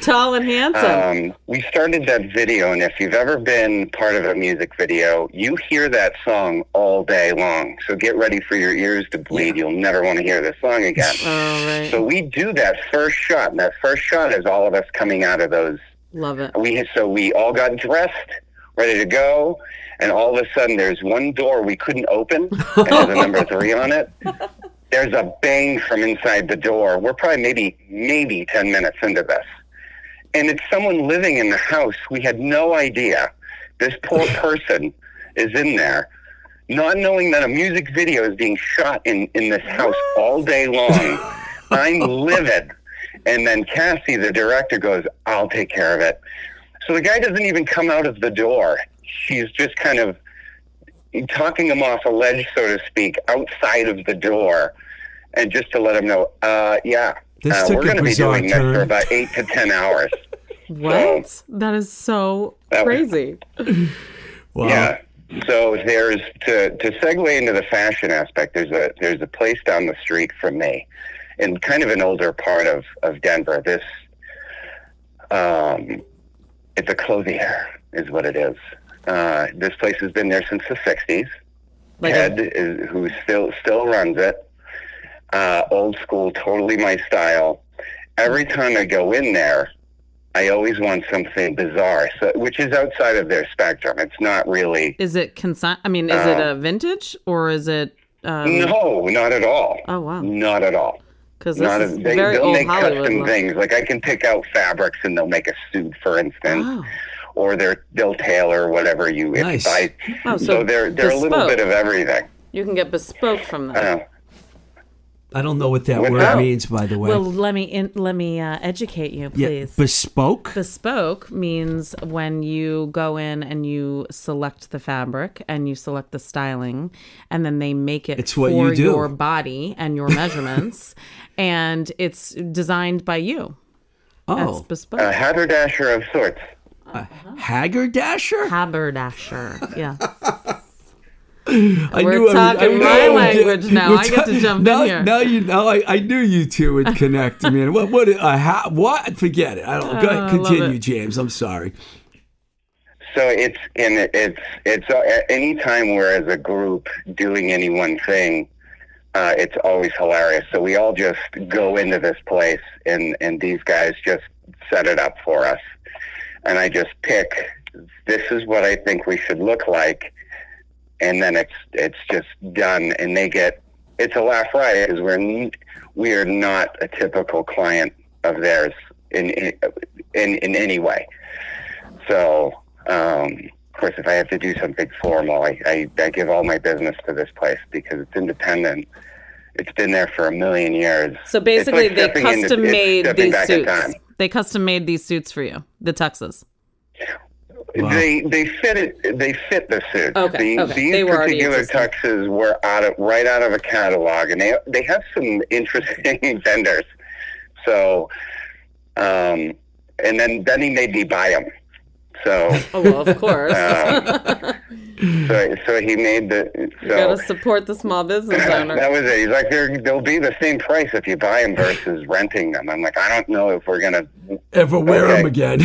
Tall and handsome. Um, we started that video, and if you've ever been part of a music video, you hear that song all day long. So get ready for your ears to bleed. You'll never want to hear this song again. oh right. So we do that first shot, and that first shot is all of us coming out of those. love it. We so we all got dressed, ready to go, and all of a sudden there's one door we couldn't open, and there's a number three on it. There's a bang from inside the door. We're probably maybe maybe ten minutes into this and it's someone living in the house. We had no idea. This poor person is in there, not knowing that a music video is being shot in, in this house all day long. I'm livid. And then Cassie, the director, goes, I'll take care of it. So the guy doesn't even come out of the door. She's just kind of talking him off a ledge, so to speak, outside of the door. And just to let him know, uh, yeah, This uh, took we're going to be bizarre doing this for about eight to ten hours. What? That is so That was- crazy. Wow. Yeah. So there's to to segue into the fashion aspect. There's a there's a place down the street from me, in kind of an older part of of Denver. This, um, it's a clothier, is what it is. Uh, this place has been there since the '60s. Like Ted is who still still runs it. Uh, old school, totally my style. Every time I go in there, I always want something bizarre, so, which is outside of their spectrum. It's not really. is it consign? I mean, is it a vintage or is it? Um, no, not at all. Oh wow. Not at all. Because this Not is a, they, very they'll old make Hollywood. custom things. Like I can pick out fabrics and they'll make a suit, for instance, Oh. Or they're they'll tailor whatever you. if Nice. I- Oh, so so they're they're a little bit of everything. You can get bespoke from them. Uh, I don't know what that What word now? means, by the way. well, let me in, let me uh, educate you, yeah, please. bespoke. Bespoke means when you go in and you select the fabric and you select the styling, and then they make it It's for you do. your body and your measurements, and it's designed by you. That's oh, bespoke. a haberdasher of sorts. Haggardasher. Haberdasher. Yeah. I We're knew I would- I talking knew my I get- language now. we're I get to jump in now, here. Now you know. I, I knew you two would connect. I mean, what? What? Uh, how, what? Forget it. I don't. Go Oh, ahead, continue. James. I'm sorry. So it's and it's it's uh, at any time we're as a group doing any one thing, uh, it's always hilarious. So we all just go into this place and and these guys just set it up for us, and I just pick. This is what I think we should look like, and then it's it's just done, and they get. It's a laugh riot because we're we are not a typical client of theirs in in in, in any way. So, um, of course, if I have to do something formal, I, I, I give all my business to this place because it's independent. It's been there for a million years. So basically, like they stepping into- custom made these suits. time. They custom made these suits for you, the tuxes. Wow. They they fit it. They fit the suits. Okay, The- okay. These They particular existing. tuxes were out of right out of a catalog, and they they have some interesting vendors. So, um, and then then he made me buy them. So, Oh well, of course. um, so so he made the you gotta support the small business owner. that was it. He's like, They're, they'll be the same price if you buy them versus renting them. I'm like, I don't know if we're gonna. Ever wear Okay. them again?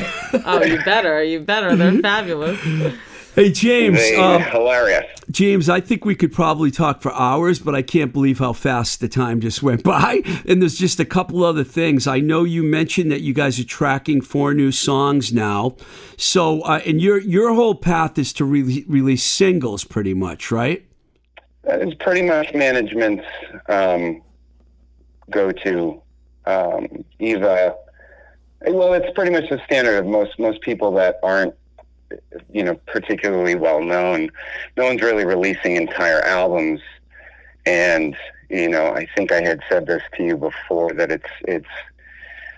oh, you better, you better. They're fabulous. hey, James. Um, hilarious. James, I think we could probably talk for hours, but I can't believe how fast the time just went by. And there's just a couple other things. I know you mentioned that you guys are tracking four new songs now. So, uh, and your your whole path is to re- release singles, pretty much, right? That is pretty much management's um, go to um, Eva. Well, it's pretty much the standard of most most people that aren't you know particularly well known. No one's really releasing entire albums, and you know I think I had said this to you before that it's it's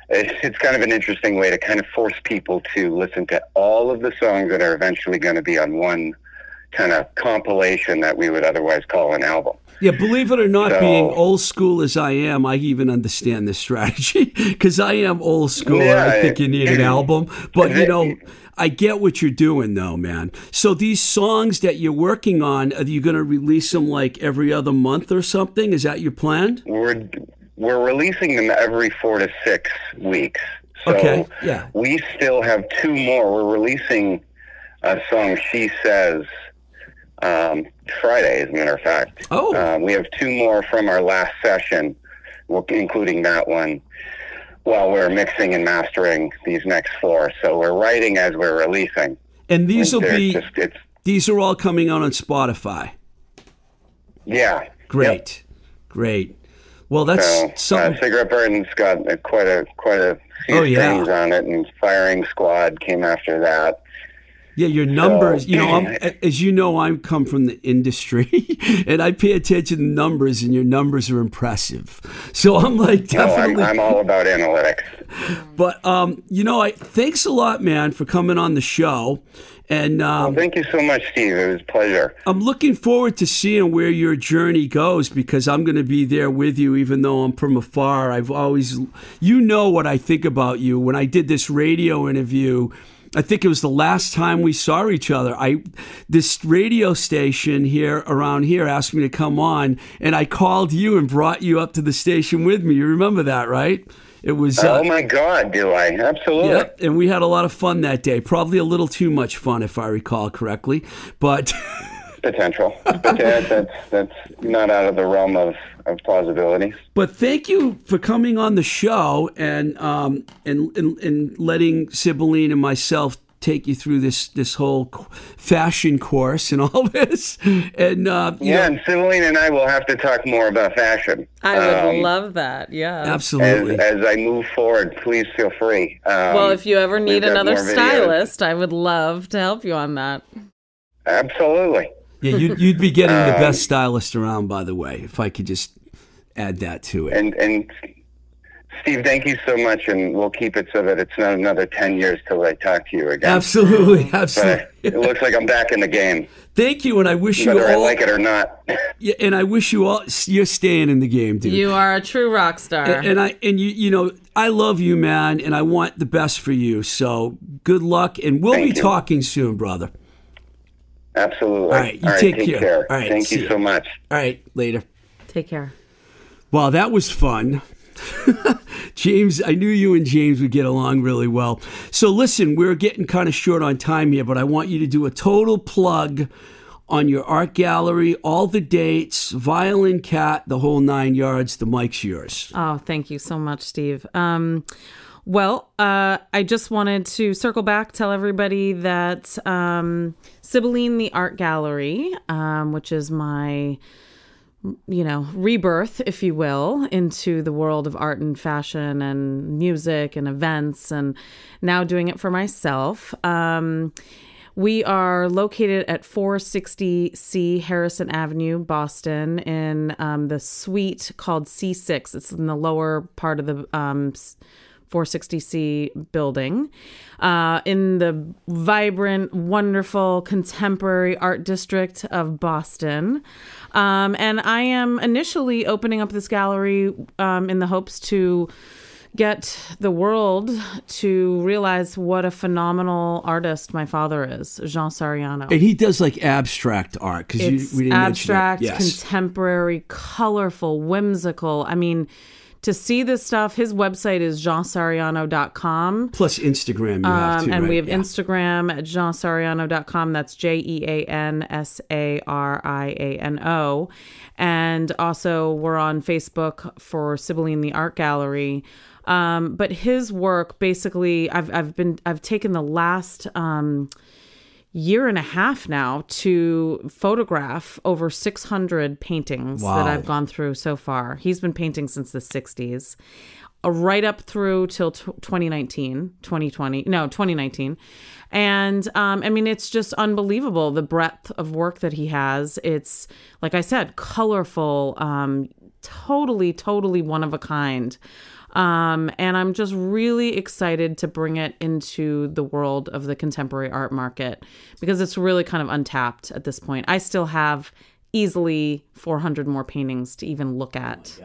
it's, kind of an interesting way to kind of force people to listen to all of the songs that are eventually going to be on one kind of compilation that we would otherwise call an album. Yeah, believe it or not, So- being old school as I am, I even understand this strategy because I am old school. and I think you need an album, but you know, I get what you're doing, though, man. So these songs that you're working on, are you going to release them like every other month or something? Is that your plan? We're we're releasing them every four to six weeks. So Okay, yeah. we still have two more. We're releasing a song, She Says, um, Friday, as a matter of fact. Oh. Um, we have two more from our last session, including that one, while we're mixing and mastering these next four. So we're writing as we're releasing. And these will be just, these are all coming out on Spotify. yeah. Yep. Great, great. Well, that's So, something. uh, Cigarette Burton's got quite a quite a few Oh, yeah. strings on it, and Firing Squad came after that. Yeah, your numbers. you know, I'm, as you know, I come from the industry, and I pay attention to numbers, and your numbers are impressive. So I'm like, No, I'm, definitely. I'm all about analytics. but um, you know, I thanks a lot, man, for coming on the show, and um, Thank you so much, Steve. It was a pleasure. I'm looking forward to seeing where your journey goes because I'm going to be there with you, even though I'm from afar. I've always, you know, what I think about you. When I did this radio interview, I think it was the last time we saw each other. I, this radio station here around here asked me to come on, and I called you and brought you up to the station with me. You remember that, right? It was. Uh, oh my God, do I? Absolutely. Yep, and we had a lot of fun that day. Probably a little too much fun, if I recall correctly. But Potential, but yeah, that's that's not out of the realm of, of plausibility. But thank you for coming on the show and um, and, and and letting Cibeline and myself take you through this this whole fashion course and all this. And uh, you Yeah, know, and Cibeline and I will have to talk more about fashion. I would Um, love that. Yeah. absolutely. as I move forward, please feel free. Um, well, if you ever need another more videos. stylist, I would love to help you on that. absolutely. Yeah, you'd, you'd be getting the um, best stylist around, by the way. If I could just add that to it. And and Steve, thank you so much, and we'll keep it so that it's not another ten years till I talk to you again. Absolutely, But absolutely. it looks like I'm back in the game, Thank you, and I wish you all. whether I all. like it or not. yeah, and I wish you all. You're staying in the game, dude. You are a true rock star. And, and I and you you know I love you, man, and I want the best for you. So good luck, and we'll Thank be you. talking soon, brother. Absolutely. All right, you take care. All right, thank see you ya. so much. All right, later. Take care. Well, that was fun. James, I knew you and James would get along really well. So listen, we're getting kind of short on time here, but I want you to do a total plug on your art gallery, all the dates, violin cat, the whole nine yards. The mic's yours. Oh, thank you so much, Steve. Um, well, uh, I just wanted to circle back, tell everybody that um, Cibeline the Art Gallery, um, which is my you know, rebirth, if you will, into the world of art and fashion and music and events, and now doing it for myself. Um, we are located at 460C Harrison Avenue, Boston, in um, the suite called C6. It's in the lower part of the um, 460C building uh, in the vibrant, wonderful, contemporary art district of Boston. Um, and I am initially opening up this gallery um, in the hopes to get the world to realize what a phenomenal artist my father is, Jean Sariano. And he does like abstract art because we didn't abstract, mention. Yes. contemporary, colorful, whimsical. I mean, to see this stuff, his website is jeansariano.com. Plus Instagram, you have Um, too, and right? we have Yeah. Instagram at jeansariano.com. That's J E A N S A R I A N O. And also, we're on Facebook for Cibeline the Art Gallery. Um, but his work basically, I've, I've been, I've taken the last, um, year and a half now to photograph over 600 paintings Wow. that I've gone through so far. He's been painting since the 60s. Uh, right up through till t- 2019, 2020, no, 2019. And um, I mean, it's just unbelievable the breadth of work that he has. It's, like I said, colorful, um, totally, totally one of a kind. Um, and I'm just really excited to bring it into the world of the contemporary art market because it's really kind of untapped at this point. I still have easily 400 more paintings to even look at.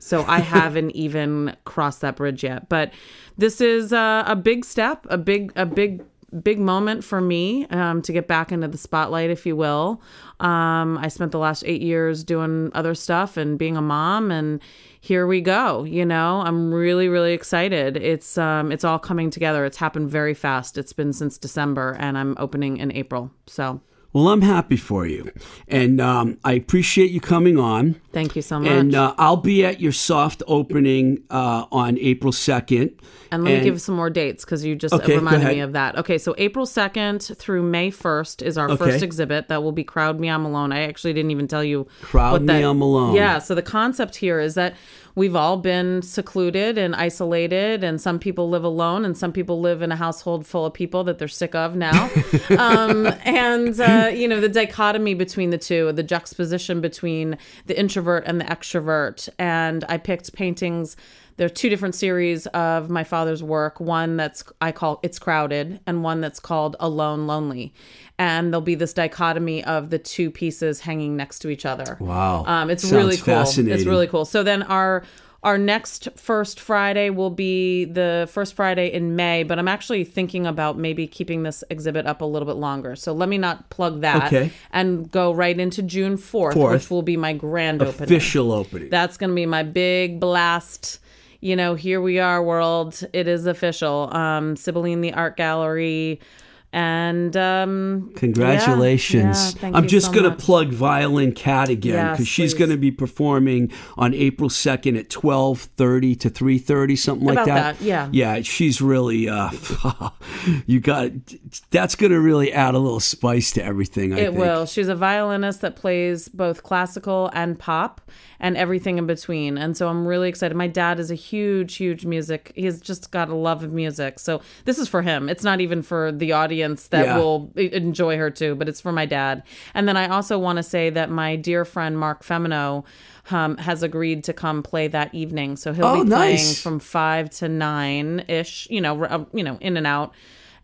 So I haven't even crossed that bridge yet. But this is a, a big step, a big, a big, big moment for me um, to get back into the spotlight, if you will. Um, I spent the last eight years doing other stuff and being a mom, and here we go. You know, I'm really, really excited. It's um, it's all coming together. It's happened very fast. It's been since December, and I'm opening in April. So Well, I'm happy for you. And um, I appreciate you coming on. thank you so much. And uh, I'll be at your soft opening uh, on April 2nd. And let And- me give some more dates because you just Okay, reminded me of that. Okay, so April 2nd through May 1st is our Okay. first exhibit. That will be Crowd Me, I'm Alone. I actually didn't even tell you. Crowd what Me, that, I'm Alone. Yeah, so the concept here is that we've all been secluded and isolated, and some people live alone, and some people live in a household full of people that they're sick of now. um, and, uh, you know, the dichotomy between the two, the juxtaposition between the introvert and the extrovert. And I picked paintings there are two different series of my father's work one that's i call it's crowded and one that's called alone lonely and there'll be this dichotomy of the two pieces hanging next to each other Wow. um, it's Sounds really cool it's really cool so then our our next first friday will be the first friday in may but i'm actually thinking about maybe keeping this exhibit up a little bit longer so let me not plug that Okay. and go right into june 4th, Fourth. which will be my grand opening Official opening. that's going to be my big blast. You know, here we are, world. It is official. Um, Cibeline, the art gallery. And um, Congratulations. yeah, yeah, I'm just so going to plug Violin Cat again Yes, because she's going to be performing on April 2nd at 12:30 to 3:30 something like About that. that, yeah. Yeah, she's really uh you got that's going to really add a little spice to everything, I It think. will. She's a violinist that plays both classical and pop and everything in between. And so I'm really excited. My dad is a huge, huge music. He's just got a love of music. So this is for him. It's not even for the audience that Yeah. will enjoy her too, but it's for my dad. And then I also want to say that my dear friend Mark Femino um, has agreed to come play that evening. So he'll Oh, be playing nice. from five to nine ish. You know, uh, you know, in and out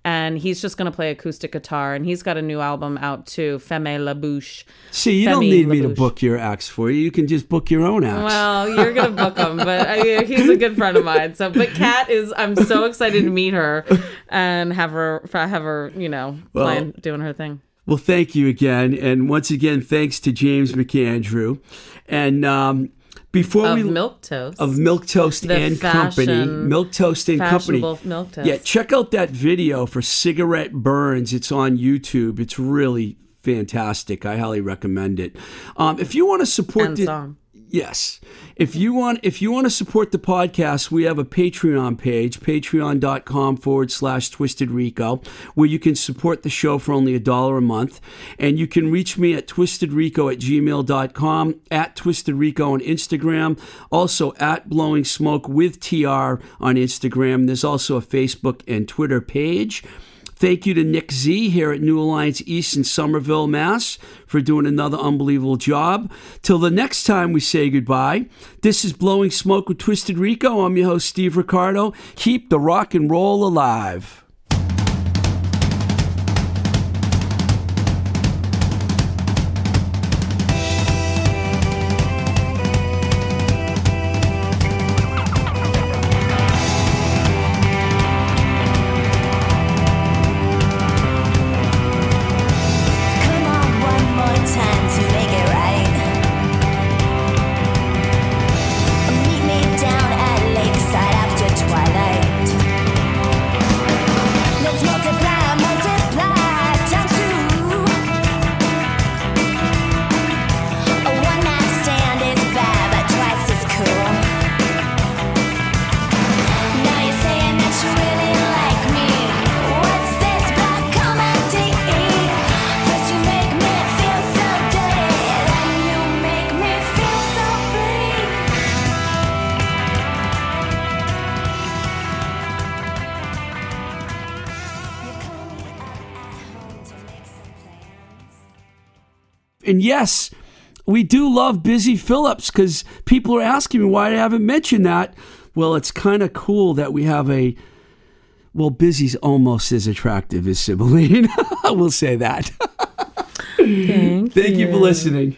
and he's just going to play acoustic guitar and he's got a new album out too femme la bouche See, you don't Femi need me to book your acts for you. You can just book your own acts. well you're going to book him but I, he's a good friend of mine so but kat is i'm so excited to meet her and have her have her you know playing doing her thing Well, thank you again, and once again, thanks to James McAndrew. And um, before of we milk toast of Milk Toast The and Company, Milk Toast and Company. milk toast Yeah, check out that video for Cigarette Burns. It's on YouTube. It's really fantastic. I highly recommend it. Um, if you want to support the, song Yes. If you want if you want to support the podcast, we have a Patreon page, patreon.com forward slash twisted rico, where you can support the show for only a dollar a month. And you can reach me at twistedrico at gmail.com, at twistedrico on Instagram, also at blowing smoke with TR on Instagram. There's also a Facebook and Twitter page. Thank you to Nick Z here at New Alliance East in Somerville, Mass, for doing another unbelievable job. Till the next time we say goodbye, this is Blowing Smoke with Twisted Rico. I'm your host, Steve Ricardo. Keep the rock and roll alive. And yes, we do love Busy Philipps because people are asking me why I haven't mentioned that. Well, it's kind of cool that we have a. Well, Busy's almost as attractive as Cibeline. we'll say that. Thank, Thank you for listening.